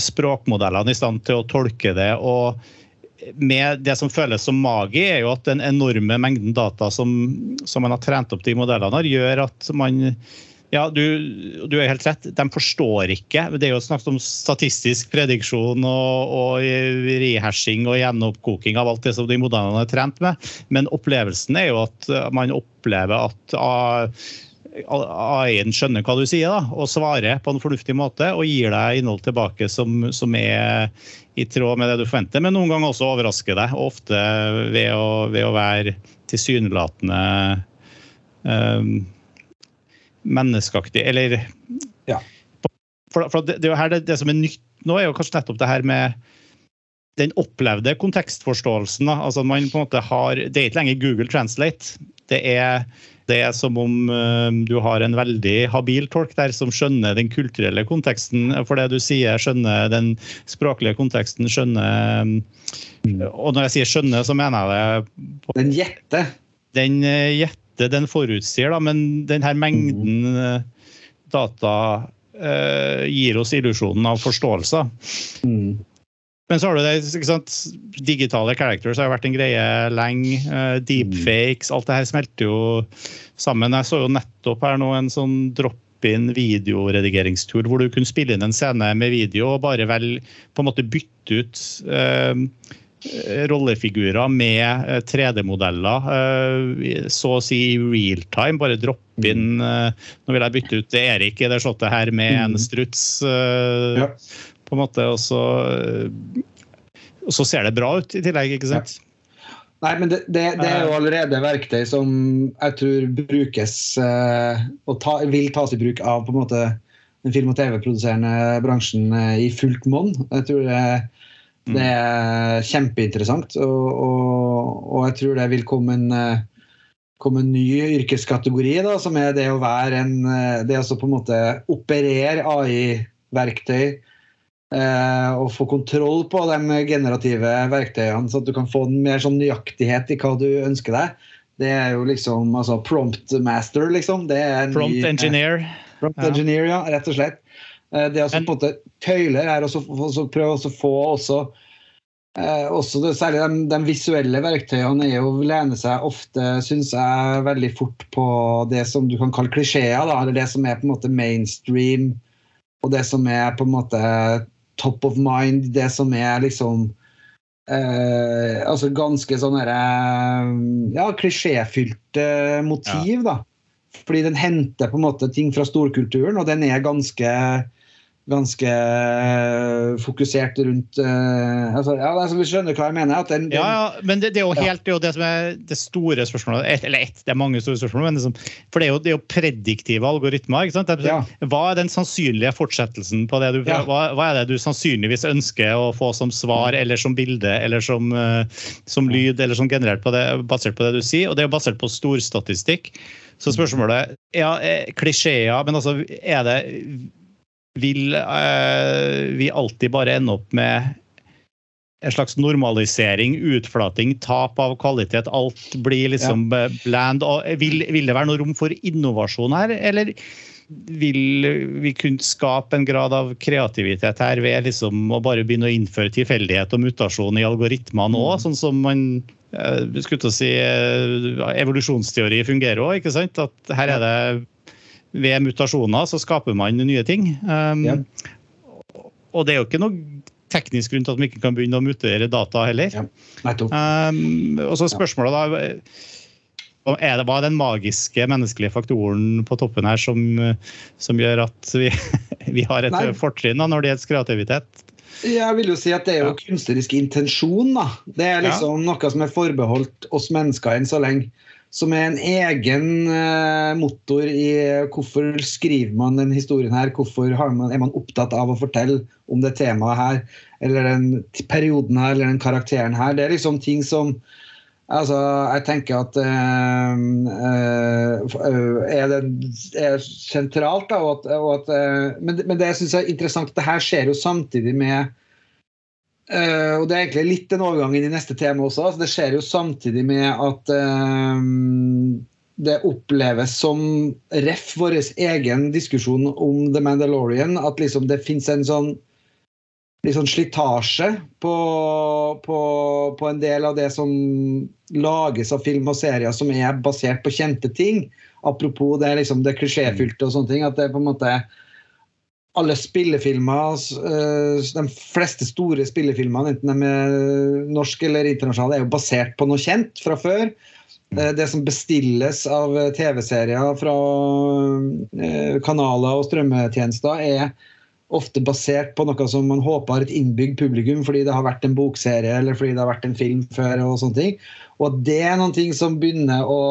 språkmodellene i stand til å tolke det. og med det som føles som magi, er jo at den enorme mengden data som, som man har trent opp de modellene, har, gjør at man ja, du, du er helt rett. De forstår ikke. Det er jo snakk om statistisk prediksjon og, og rehashing og gjenoppkoking av alt det som de modellene har trent med. Men opplevelsen er jo at man opplever at ah, AI-en skjønner hva du sier da, og svarer på en fornuftig måte og gir deg innhold tilbake som, som, er i tråd med det du forventer, men noen ganger også overrasker deg. Ofte ved å, ved å være tilsynelatende um, menneskeaktig, eller ja. for, for det, det, her, det, det, som er nytt nå, er jo kanskje nettopp det her med den opplevde kontekstforståelsen. Da. Altså man på en måte har, Det er ikke lenger Google Translate. Det er, det er som om uh, du har en veldig habil tolk der som skjønner den kulturelle konteksten for det du sier, skjønner den språklige konteksten, skjønner um, Og når jeg sier skjønner, så mener jeg det Den gjetter. Den uh, gjetter, den forutsier, da, men den her mengden data gir oss illusjonen av forståelse. Mm. Men så har du det, digitale characters har vært en greie lenge. Uh, deepfakes, alt det her smelter jo sammen. Jeg så jo nettopp her nå en sånn drop-in videoredigeringstool hvor du kunne spille inn en scene med video og bare vel på en måte bytte ut eh, rollefigurer med 3D-modeller, så å si real time. Bare droppe inn Nå vil jeg bytte ut Erik i det slottet her med en mm. struts. Ja. På en måte, og så, og så ser det bra ut i tillegg, ikke sant? Ja. Nei, men det, det, det, er jo allerede verktøy som jeg tror brukes og ta, vil tas i bruk av på en måte den film- og TV-produserende bransjen i fullt monn. Jeg tror det, Mm. Det er kjempeinteressant, og, og, og, jeg tror det vil komme en, komme en ny yrkeskategori, da, som er det å være en Det å på en måte operere AI-verktøy. Eh, og få kontroll på de generative verktøyene, så at du kan få mer sånn nøyaktighet i hva du ønsker deg. Det er jo liksom altså prompt master, liksom. prompt ny, engineer. Prompt ja. engineer, ja, rett og slett. Eh, det å på en måte tøyler er å prøve å få også, eh, også det, Særlig de, de, visuelle verktøyene er jo lener seg ofte, syns jeg, veldig fort på det som du kan kalle klisjeer. Eller det som er på en måte mainstream, og det som er på en måte top of mind. Det som er liksom eh, altså ganske sånn derre ja, klisjéfylte motiv, ja. da. Fordi den henter på en måte ting fra storkulturen, og den er ganske ganske eh, fokusert rundt uh, altså, ja, altså, Vi skjønner hva jeg mener. Den, den, ja, ja, men det, det, er jo helt det, er jo det som er det store spørsmålet. Et, eller ett, det er mange store spørsmål. Men liksom, for det er, jo, det er jo prediktive algoritmer. ikke sant? Ja. Hva er den sannsynlige fortsettelsen på det du hva, hva, er det du sannsynligvis ønsker å få som svar, eller som bilde, eller som, uh, som lyd, eller som generert på det, basert på det du sier? Og det er jo basert på storstatistikk. Så spørsmålet ja, klisjeer, men altså er det vil eh, vi alltid bare ende opp med en slags normalisering, utflating, tap av kvalitet. Alt blir liksom ja. bland. Vil, vil, det være noe rom for innovasjon her, eller vil vi kunne skape en grad av kreativitet her ved liksom å bare begynne å innføre tilfeldighet og mutasjon i algoritmene òg, mm. sånn som man eh, skulle til å si eh, evolusjonsteori fungerer òg, ikke sant? At her er det ved mutasjoner så skaper man nye ting. Um, ja. Og det er jo ikke noe teknisk grunn til at man ikke kan begynne å mutere data heller. Ja. Um, og så spørsmålet da er det, Hva er den magiske menneskelige faktoren på toppen her som, som gjør at vi, vi har et Nei. fortrinn når det gjelder kreativitet? Jeg vil jo si at Det er jo ja. kunstnerisk intensjon. da. Det er liksom ja. noe som er forbeholdt oss mennesker enn så lenge som er en egen uh, motor i hvorfor skriver man den historien her, hvorfor man, er man opptatt av å fortelle om det temaet her, eller den perioden her, eller den karakteren her. Det er liksom ting som Altså, jeg tenker at øh, øh, er, det, er sentralt, da, og at, og at men, men, det jeg syns er interessant, at det her skjer jo samtidig med Uh, og Det er egentlig litt den overgangen i neste tema også. Altså, det skjer jo samtidig med at uh, det oppleves som ref vår egen diskusjon om The Mandalorian. At liksom det fins en sånn, sånn slitasje på, på, på, en del av det som lages av film og serier som er basert på kjente ting. Apropos det, liksom, det klisjéfylte og sånne ting. At det på en måte alle spillefilmer, eh, de fleste store spillefilmene, enten de er norske eller internasjonale, er jo basert på noe kjent fra før. Eh, det som bestilles av TV-serier fra eh, kanaler og strømmetjenester, er ofte basert på noe som man håper har et innbygd publikum fordi det har vært en bokserie eller fordi det har vært en film før. Og sånne ting. Og det er noe som begynner å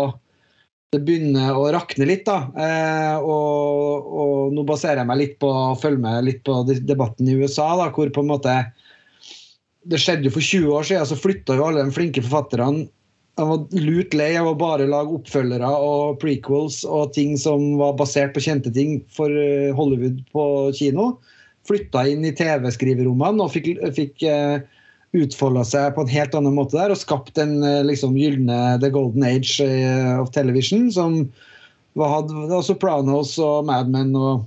det begynner å rakne litt. da, eh, og, og, Nå baserer jeg meg litt på å følge med litt på debatten i USA, da, hvor på en måte Det skjedde jo for 20 år siden, så flytta jo alle de flinke forfatterne jeg var lut lei av å bare lage oppfølgere og prequels og ting som var basert på kjente ting for eh, Hollywood på kino. Flytta inn i TV-skriverommene og fikk, fikk uh, utfolda seg på en helt annen måte der og skapt den uh, liksom gylne The Golden Age uh, of Television, som hadde Sopranos og Mad Men og,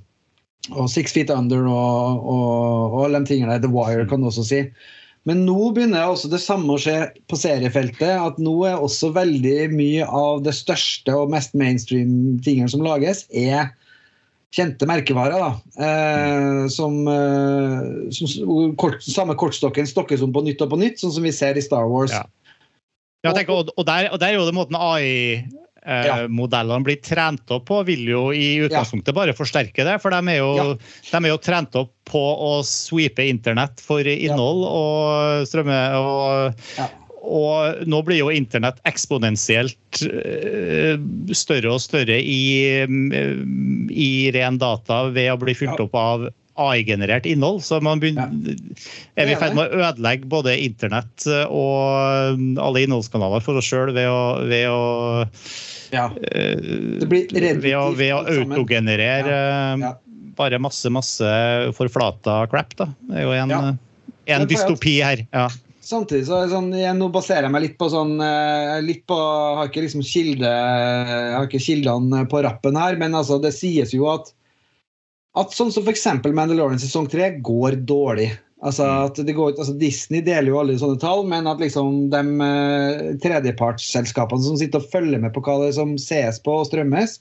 og Six Feet Under og, og, og de tingene der. The Wire, kan du også si. Men nå begynner også det samme å skje på seriefeltet. At nå er også veldig mye av det største og mest mainstream tingene som lages, er kjente merkevarer. da, eh, som, eh, som kort, Samme kortstokken stokkes om på nytt og på nytt, sånn som vi ser i Star Wars. Ja. Tenker, og, og, der, og, der, er jo det måten AI eh, ja. blir trent opp på, vil jo i utgangspunktet bare forsterke det. For de er, jo, ja. de er jo trent opp på å sweepe internett for innhold og strømme. og og nå blir jo internett eksponentielt eh, større og større i, i, ren data ved å bli fylt opp av AI-generert innhold. Så man begynner, er vi i ferd med å ødelegge både internett og alle innholdskanaler for oss sjøl ved, ved å ja. Eh, ved å, ved å autogenerere ja. Ja. bare masse, masse forflata crap. da. Det er jo en, en dystopi her. ja. Samtidig så sånn, jeg, nå baserer jeg meg litt på sånn eh, litt på, Jeg har ikke liksom kilde, jeg har ikke kildene på rappen her, men altså, det sies jo at at sånn som f.eks. Mandalorian sesong 3 går dårlig. Altså mm. at det går, altså Disney deler jo alle sånne tall, men at liksom de uh, tredjepartsselskapene som sitter og følger med på hva det som sees på og strømmes,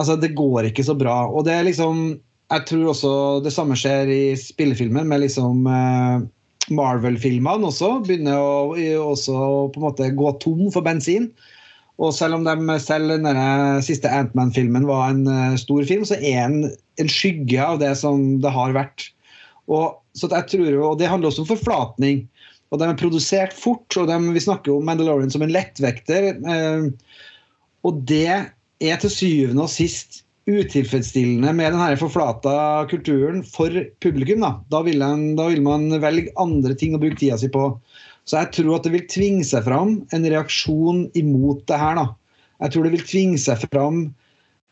altså det går ikke så bra. Og det er liksom Jeg tror også det samme skjer i spillefilmen med liksom uh, Marvel-filmene også. Begynner å også på en måte gå tom for bensin. Og selv om de selv den siste Antman-filmen var en uh, stor film, så er den en skygge av det som det har vært. Og, så jeg tror, og Det handler også om forflatning. Og De er produsert fort, og de, vi snakker om Mandalorian som en lettvekter. Uh, og det er til syvende og sist utilfredsstillende med denne forflata kulturen for publikum. Da, da, vil, en, da vil man velge andre ting å bruke tida si på. Så jeg tror at det vil tvinge seg fram en reaksjon imot det her. da. Jeg tror det vil tvinge seg fram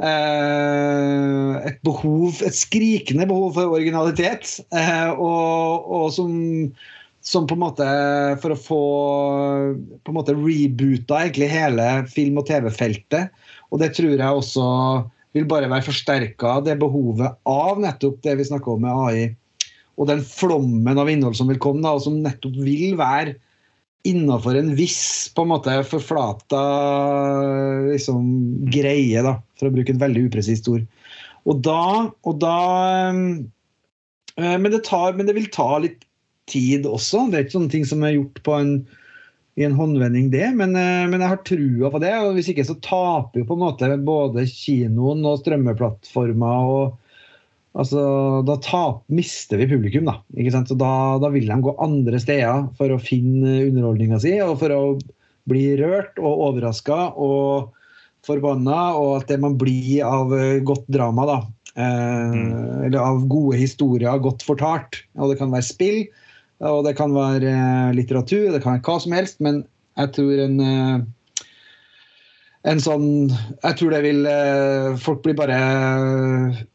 eh, et behov, et skrikende behov for originalitet. Eh, og, og som, som, på en måte For å få på en måte reboota egentlig hele film- og TV-feltet. Og det tror jeg også vil bare være forsterka det behovet av nettopp det vi snakker om med AI og den flommen av innhold som vil komme, da, og som nettopp vil være innafor en viss på en måte forflata liksom, greie, da, for å bruke et veldig upresist ord. Og da, og da øh, men, det tar, men, det vil ta litt tid også. Det er ikke sånne ting som er gjort på en, i en håndvending, det. Men, øh, men jeg har trua på det. og Hvis ikke så taper jo på en måte både kinoen og strømmeplattformer og Altså, da tap, mister vi publikum, da. Ikke sant? Så da, da, vil de gå andre steder for å finne underholdninga si, og for å bli rørt og overraska og forbanna, og at det man blir av eh, godt drama, da. Eh, mm. Eller av gode historier, godt fortalt. Og det kan være spill, og det kan være eh, litteratur, det kan være hva som helst, men jeg tror en eh, en sånn Jeg tror det vil eh, Folk blir bare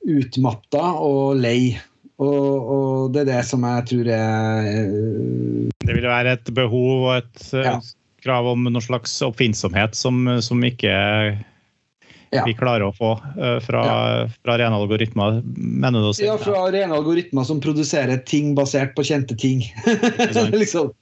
utmatta og lei. Og, og, det er det som jeg tror er Det vil være et behov og et ja. krav om noen slags oppfinnsomhet som, som ikke ja. vi klarer å få fra, ja. fra rene algoritmer, mener du å si? Ja, fra rene algoritmer som produserer ting basert på kjente ting. liksom.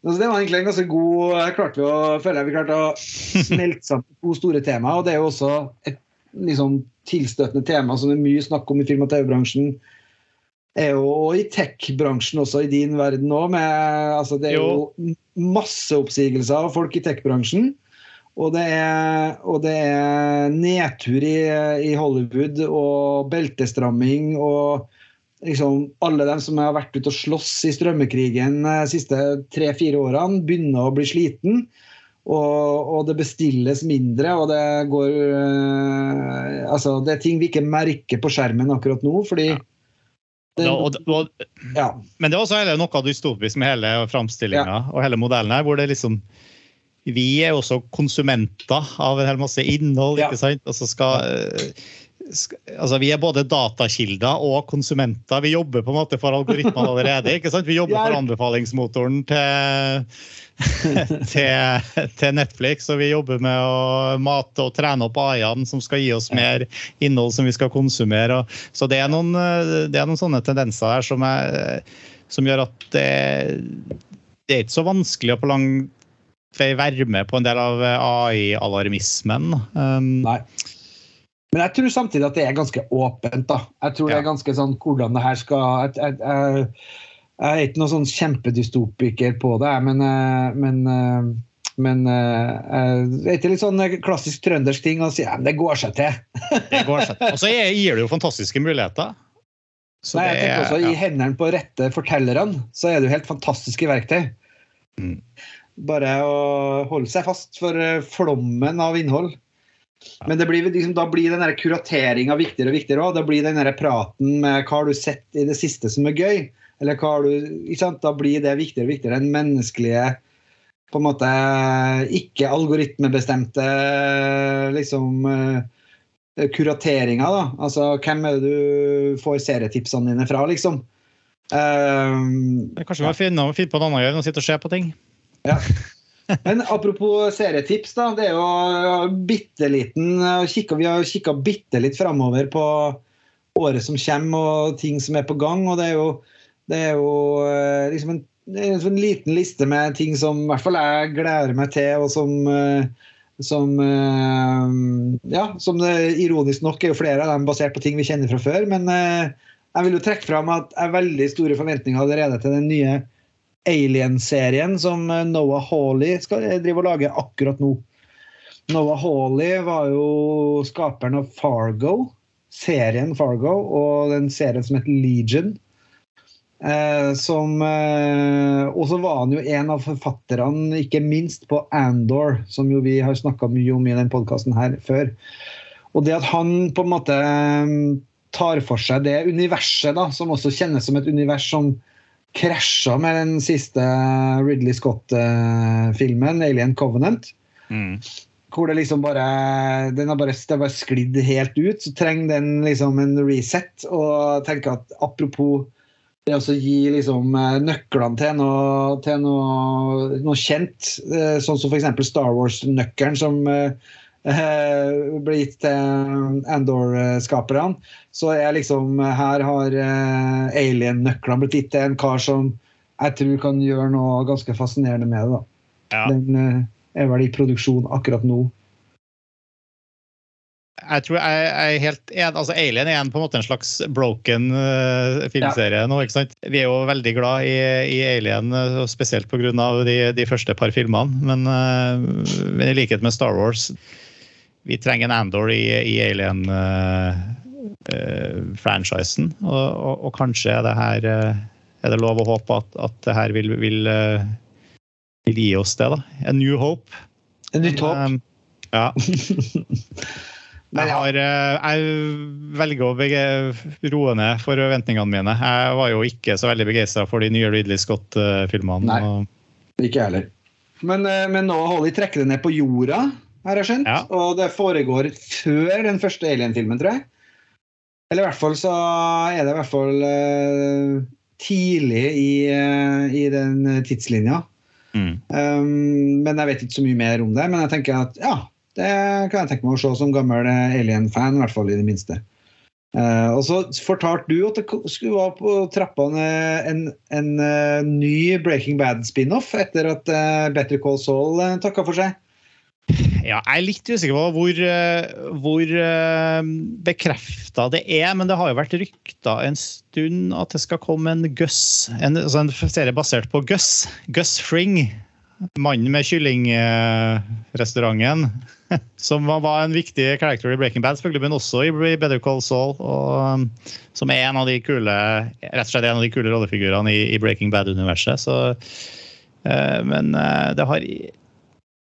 Altså, det var egentlig en ganske god jeg klarte vi å, føler jeg vi klarte å smelte sammen to store tema. og Det er jo også et liksom, tilstøtende tema som det er mye snakk om i film- og TV-bransjen. Og i tech-bransjen også, i din verden òg. Altså, det er jo, jo masseoppsigelser av folk i tech-bransjen. Og det, er, og det er nedtur i, i Hollywood og beltestramming og liksom, alle dem som har vært ute og slåss i strømmekrigen de siste tre-fire årene, begynner å bli sliten. og, og det bestilles mindre, og det går øh, Altså, det er ting vi ikke merker på skjermen akkurat nå, fordi Ja. det, Og, og, ja, men det er også noe dystopisk med hele framstillinga og hele modellen her, hvor det liksom Vi er også konsumenter av en hel masse innhold, Ja. ikke sant? Altså skal, eh, skal Altså, vi er både datakilder og konsumenter. Vi jobber på en måte for algoritmene allerede. ikke sant? Vi jobber Ja. for anbefalingsmotoren til, til, til Netflix, og vi jobber med å mate og trene opp AI-ene som skal gi oss mer innhold som vi skal konsumere. Så det er, noen, eh, det er noen sånne tendenser her som, er, som gjør at det, det er ikke så vanskelig å på lang vei være med på en del av AI-alarmismen. Um, Nei. Men jeg tror samtidig at det er ganske åpent. da. Jeg tror det er ganske sånn hvordan det her skal Jeg, jeg, jeg, jeg er ikke noen sånn kjempedystopiker på det, men, eh, men, eh, men eh, det er ikke litt sånn klassisk trøndersk ting å si at det går seg til. det går seg. Og så gir det jo fantastiske muligheter. Så Nei, jeg er- tenker også ja. I hendene på rette fortellerne så er det jo helt fantastiske verktøy. Mm. Bare å holde seg fast for eh, flommen av innhold. Men det blir, liksom, da blir den kurateringa viktigere og viktigere òg. Da blir den praten med hva har du sett i det siste som er gøy? Eller hva har du? Da blir det viktigere og viktigere. Den menneskelige på en måte ikke algoritmebestemte liksom eh, kurateringa, da. Altså hvem er det du får serietipsene dine fra, liksom. Um, Kanskje vi må finne, finne på noe annet å gjøre enn å sitte og se på ting. Men apropos serietips, da. Det er jo bitte liten Vi har kikka bitte litt framover på året som kommer og ting som er på gang. Og det er jo, det er jo eh, liksom en, en liten liste med ting som i hvert fall jeg gleder meg til, og som eh, som eh, Ja, som det, ironisk nok er jo flere av dem basert på ting vi kjenner fra før. Men jeg vil jo trekke fram at jeg har veldig store forventninger allerede til den nye Alien-serien som eh, Noah Hawley skal drive og lage akkurat nå. Noah Hawley var jo skaperen av Fargo, serien Fargo, og den serien som heter Legion. Eh, som eh, Og så var han jo en av forfatterne, ikke minst på Andor, som jo vi har snakka mye om i den podkasten her før. Og det at han på en måte eh, tar for seg det universet, da, som også kjennes som et univers som krasja med den siste Ridley Scott-filmen, Alien Covenant. Mm. Hvor det liksom bare Den har bare, det har bare sklidd helt ut. Så trenger den liksom en reset. Og tenker at apropos det å gi liksom eh, nøklene til noe, til noe, noe kjent, eh, sånn som f.eks. Star Wars-nøkkelen som eh, ble gitt til Andor-skaperne, så er liksom her har eh, alien-nøklene blitt gitt til en kar som jeg tror kan gjøre noe ganske fascinerende med det. da. Ja. Den eh, er vel i produksjon akkurat nå. Jeg tror jeg, jeg er helt en, altså Alien er en, på en måte en slags broken uh, filmserie nå. ikke sant? Vi er jo veldig glad i, i Alien, spesielt pga. de, de første par filmene. Men, uh, i likhet med Star Wars, vi trenger en Andor i, i Alien-franchisen. og, og, og kanskje er det her uh, er det lov å håpe at, at det her vil, vil, uh, vil gi oss det. da. A new hope. En nytt håp. Um, ja. Jeg, har, eh, jeg velger å roe ned forventningene mine. Jeg var jo ikke så veldig begeistra for de nye Ridley Scott-filmene. Nei. og- Ikke jeg heller. Men, eh, men nå holder de det ned på jorda, har jeg skjønt. Ja. Og det foregår før den første Alien-filmen, tror jeg. Eller i hvert fall så er det i hvert fall uh, tidlig i, uh, i den tidslinja. Mm. Um, men jeg vet ikke så mye mer om det. Men jeg tenker at ja, det kan jeg tenke meg å se som gammel eh, Alien-fan, i hvert fall i det minste. Uh, og så fortalte du at det skulle være på trappene en, en eh, ny Breaking Bad-spin-off etter at Better Call Saul uh, takka for seg. Ja, jeg er litt usikker på hvor, eh, hvor bekrefta det er, men det har jo vært rykta en stund at det skal komme en Gus. En, altså en serie basert på Gus. Gus Fring. Mannen med kyllingrestauranten. Som var- en viktig character i Breaking Bad, men også i Better Call Saul. Og, som er en av de kule rett og slett en av de kule rollefigurene i, i Breaking Bad-universet. Så, eh, men eh, det har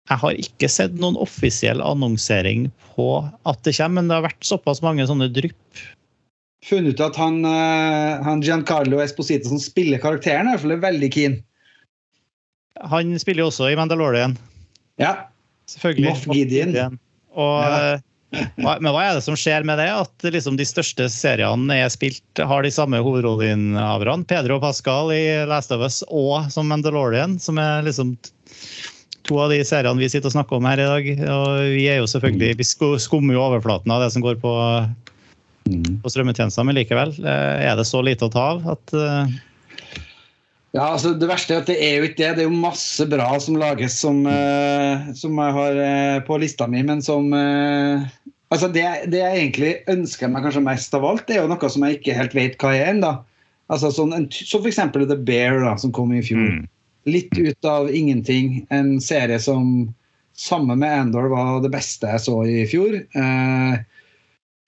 Jeg har ikke sett noen offisiell annonsering på at det kommer, men det har vært såpass mange sånne drypp. Funnet ut at han, eh, han Giancarlo Esposito som spiller karakteren, er i hvert fall veldig keen. Han spiller jo også i Mandalorian, Ja. selvfølgelig. Moff Gideon. Og, Ja. hva- Men hva er det som skjer med det? At liksom de største seriene er spilt, har de samme hovedrolleinnehaverne? Pedro Pascal i Last of Us og som Mandalorian, som er liksom to av de seriene vi sitter og snakker om her i dag. Og vi er jo selvfølgelig, vi skummer jo overflaten av det som går på, Mm. på strømmetjenester, men likevel eh, er det så lite å ta av at eh, Ja, altså Det verste er at det er jo ikke det. Det er jo masse bra som lages som, uh, som jeg har uh, på lista mi, men som uh, altså det, det jeg egentlig ønsker meg kanskje mest av alt, det er jo noe som jeg ikke helt vet hva er ennå. Altså sånn, en ty- så for eksempel The Bear, da, som kom i fjor. Mm. Litt ut av ingenting. En serie som sammen med Andor var det beste jeg så i fjor. Eh,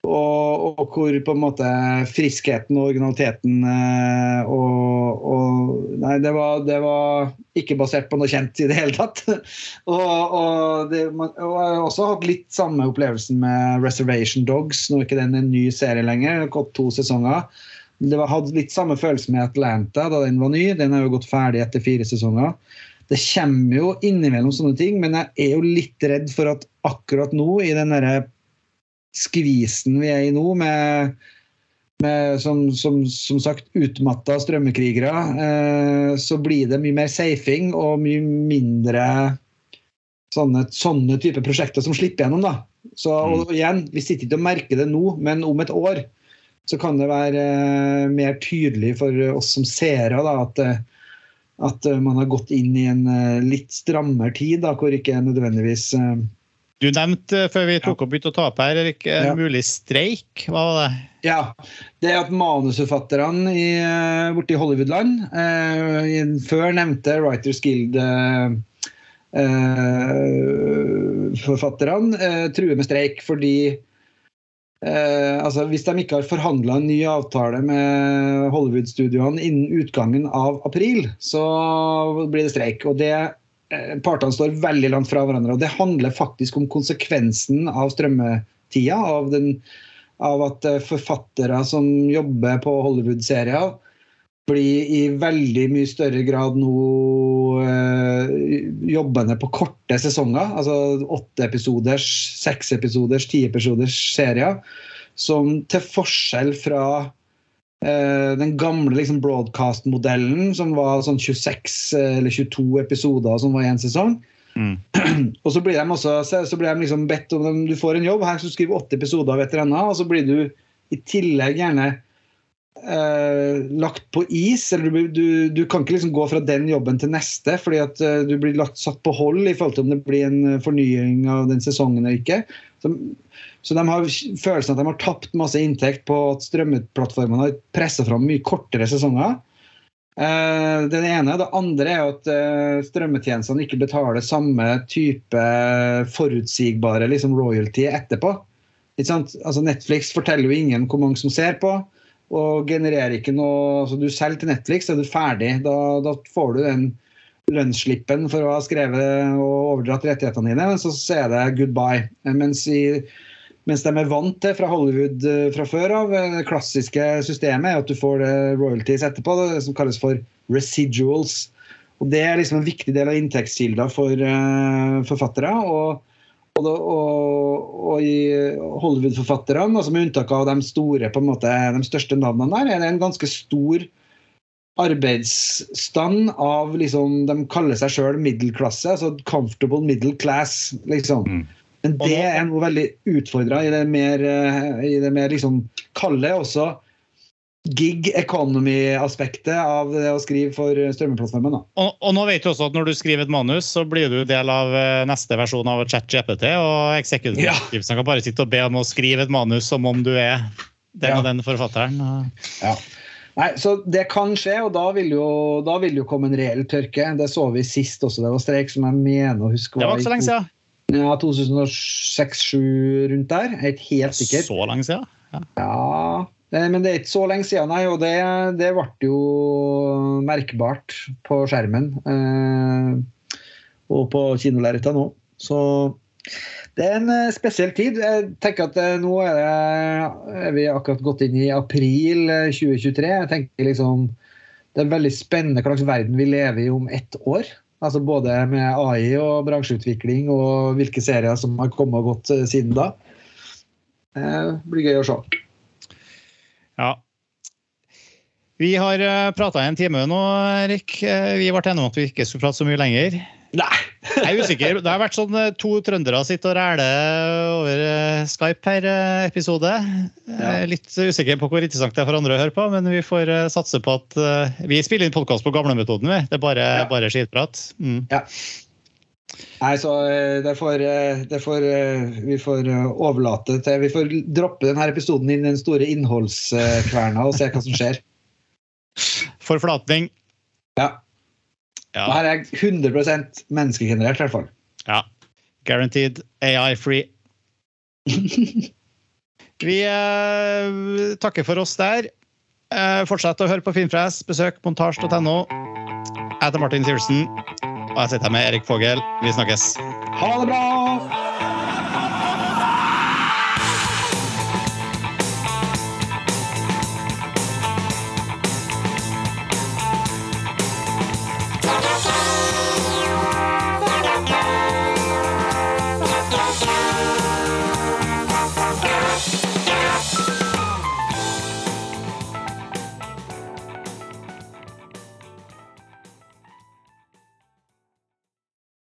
og, og hvor på en måte friskheten og originaliteten eh, og, og Nei, det var, det var ikke basert på noe kjent i det hele tatt. og, og, det, man- og jeg har også hatt litt samme opplevelsen med Reservation Dogs. Nå er ikke den en ny serie lenger, det har gått to sesonger. Det var, hadde litt samme følelse med Atlanta da den var ny. Den har jo gått ferdig etter fire sesonger. Det kommer jo innimellom sånne ting, men jeg er jo litt redd for at akkurat nå, i den derre skvisen vi er i nå, med, med som, som, som sagt utmatta strømmekrigere, eh, så blir det mye mer safing og mye mindre sånne, sånne type prosjekter som slipper gjennom. da. Så og igjen, Vi sitter ikke og merker det nå, men om et år så kan det være eh, mer tydelig for oss som seere at, eh, at eh, man har gått inn i en litt strammere tid, da, hvor ikke nødvendigvis Du nevnte før vi tok opp begynte å tape her, Erik, en Ja. mulig streik. Hva var det? Ja, det er at manusforfatterne i, eh, borte i Hollywoodland, eh, før nevnte Writers Guild-forfatterne eh, eh, truer med streik fordi eh, altså Hvis de ikke har forhandla en ny avtale med Hollywood-studioene innen utgangen av april, så blir det streik. og det eh, Partene står veldig langt fra hverandre. og Det handler faktisk om konsekvensen av strømmetida. Av, den, av at eh, forfattere som jobber på Hollywood-serier, blir i veldig mye større grad nå eh, jobbende på korte sesonger. Altså åtte episoders, seks episoders, ti episoders serier. Som til forskjell fra eh, den gamle liksom, broadcast-modellen, som var sånn 26 eller 22 episoder som var i en sesong. Og så blir de også så så blir de liksom bedt om Du får en jobb, her skal du skrive åtte episoder av et eller annet, og så blir du i tillegg gjerne eh, lagt på is. eller du, du, du kan ikke liksom gå fra den jobben til neste, fordi at eh, du blir lagt satt på hold i forhold til om det blir en eh, fornying av den sesongen eller ikke. Så, så de har følelsen at de har tapt masse inntekt på at strømmeplattformene har pressa fram mye kortere sesonger. Eh, det ene. Det andre er at eh, strømmetjenestene ikke betaler samme type forutsigbare liksom, royalty etterpå. Altså Netflix forteller jo ingen hvor mange som ser på, og genererer ikke noe altså Du selger til Netflix, så er du ferdig. Da, da får du den lønnsslippen for å ha skrevet og overdratt rettighetene dine, men så, så er det goodbye. Mens, i, mens de er vant til fra Hollywood eh, fra før av, eh, det klassiske systemet er at du får eh, royalties etterpå, det som kalles for residuals. Og Det er liksom en viktig del av inntektskilder for uh, forfattere. og og, og, og i Hollywood-forfatterne, altså med unntak av de store, på en måte, de største navnene der, er det en ganske stor arbeidsstand av liksom, De kaller seg sjøl middelklasse, altså comfortable middle class, liksom. Mm. Men det er noe veldig utfordra i det mer, eh, i det mer liksom kalde også gig economy-aspektet av det å skrive for strømmeplattformen. Og, og nå vet du også at når du skriver et manus, så blir du del av eh, neste versjon av ChatGPT. Og executive Ja. kan bare sitte og be om å skrive et manus som om du er den Ja. og den forfatteren. Ja. Nei, så Det kan skje, og da vil, jo, da vil jo komme en reell tørke. Det så vi sist også. Det var streik som jeg mener å huske Det var ikke så lenge siden. Ja, 2006-2007 rundt der. Er helt sikkert. Så lenge siden. Ja, eh, Men det er ikke så lenge siden, nei. Og det, det ble jo merkbart på skjermen. Eh, og på kinolerretet nå. Så det er en eh, spesiell tid. Jeg tenker at eh, nå er, det, er vi akkurat gått inn i april eh, 2023. Jeg tenker liksom Det er veldig spennende hva slags verden vi lever i om ett år. Altså Både med AI og bransjeutvikling og hvilke serier som har kommet og gått eh, siden da. Det blir gøy å se. Ja. Vi har prata i en time nå, Erik. Eh, Vi ble enige om at vi ikke skulle prate så mye lenger. Nei! Jeg er usikker. Det har vært sånn eh, to trøndere sitter og ræler over eh, Skype eh, episode. Er litt usikker på hvor interessant det er for andre å høre på, men vi får eh, satse på at eh, Vi spiller inn podkast på gamlemetoden, vi. Det er bare, Ja. bare skitprat. Mm. Nei, så derfor, eh, det får eh, Vi får eh, overlate til Vi får droppe denne episoden inn i den store innholdskverna og se hva som skjer. Forflatning. Ja. Ja. Her er jeg 100 menneskegenerert, i hvert fall. ja. Guaranteed AI-free. Vi eh, takker for oss der. Eh, fortsett å høre på Finnfres. Besøk montasj.no. Jeg heter Martin Sivertsen, og jeg sitter her med Erik Fogel. Vi snakkes. Ha det bra!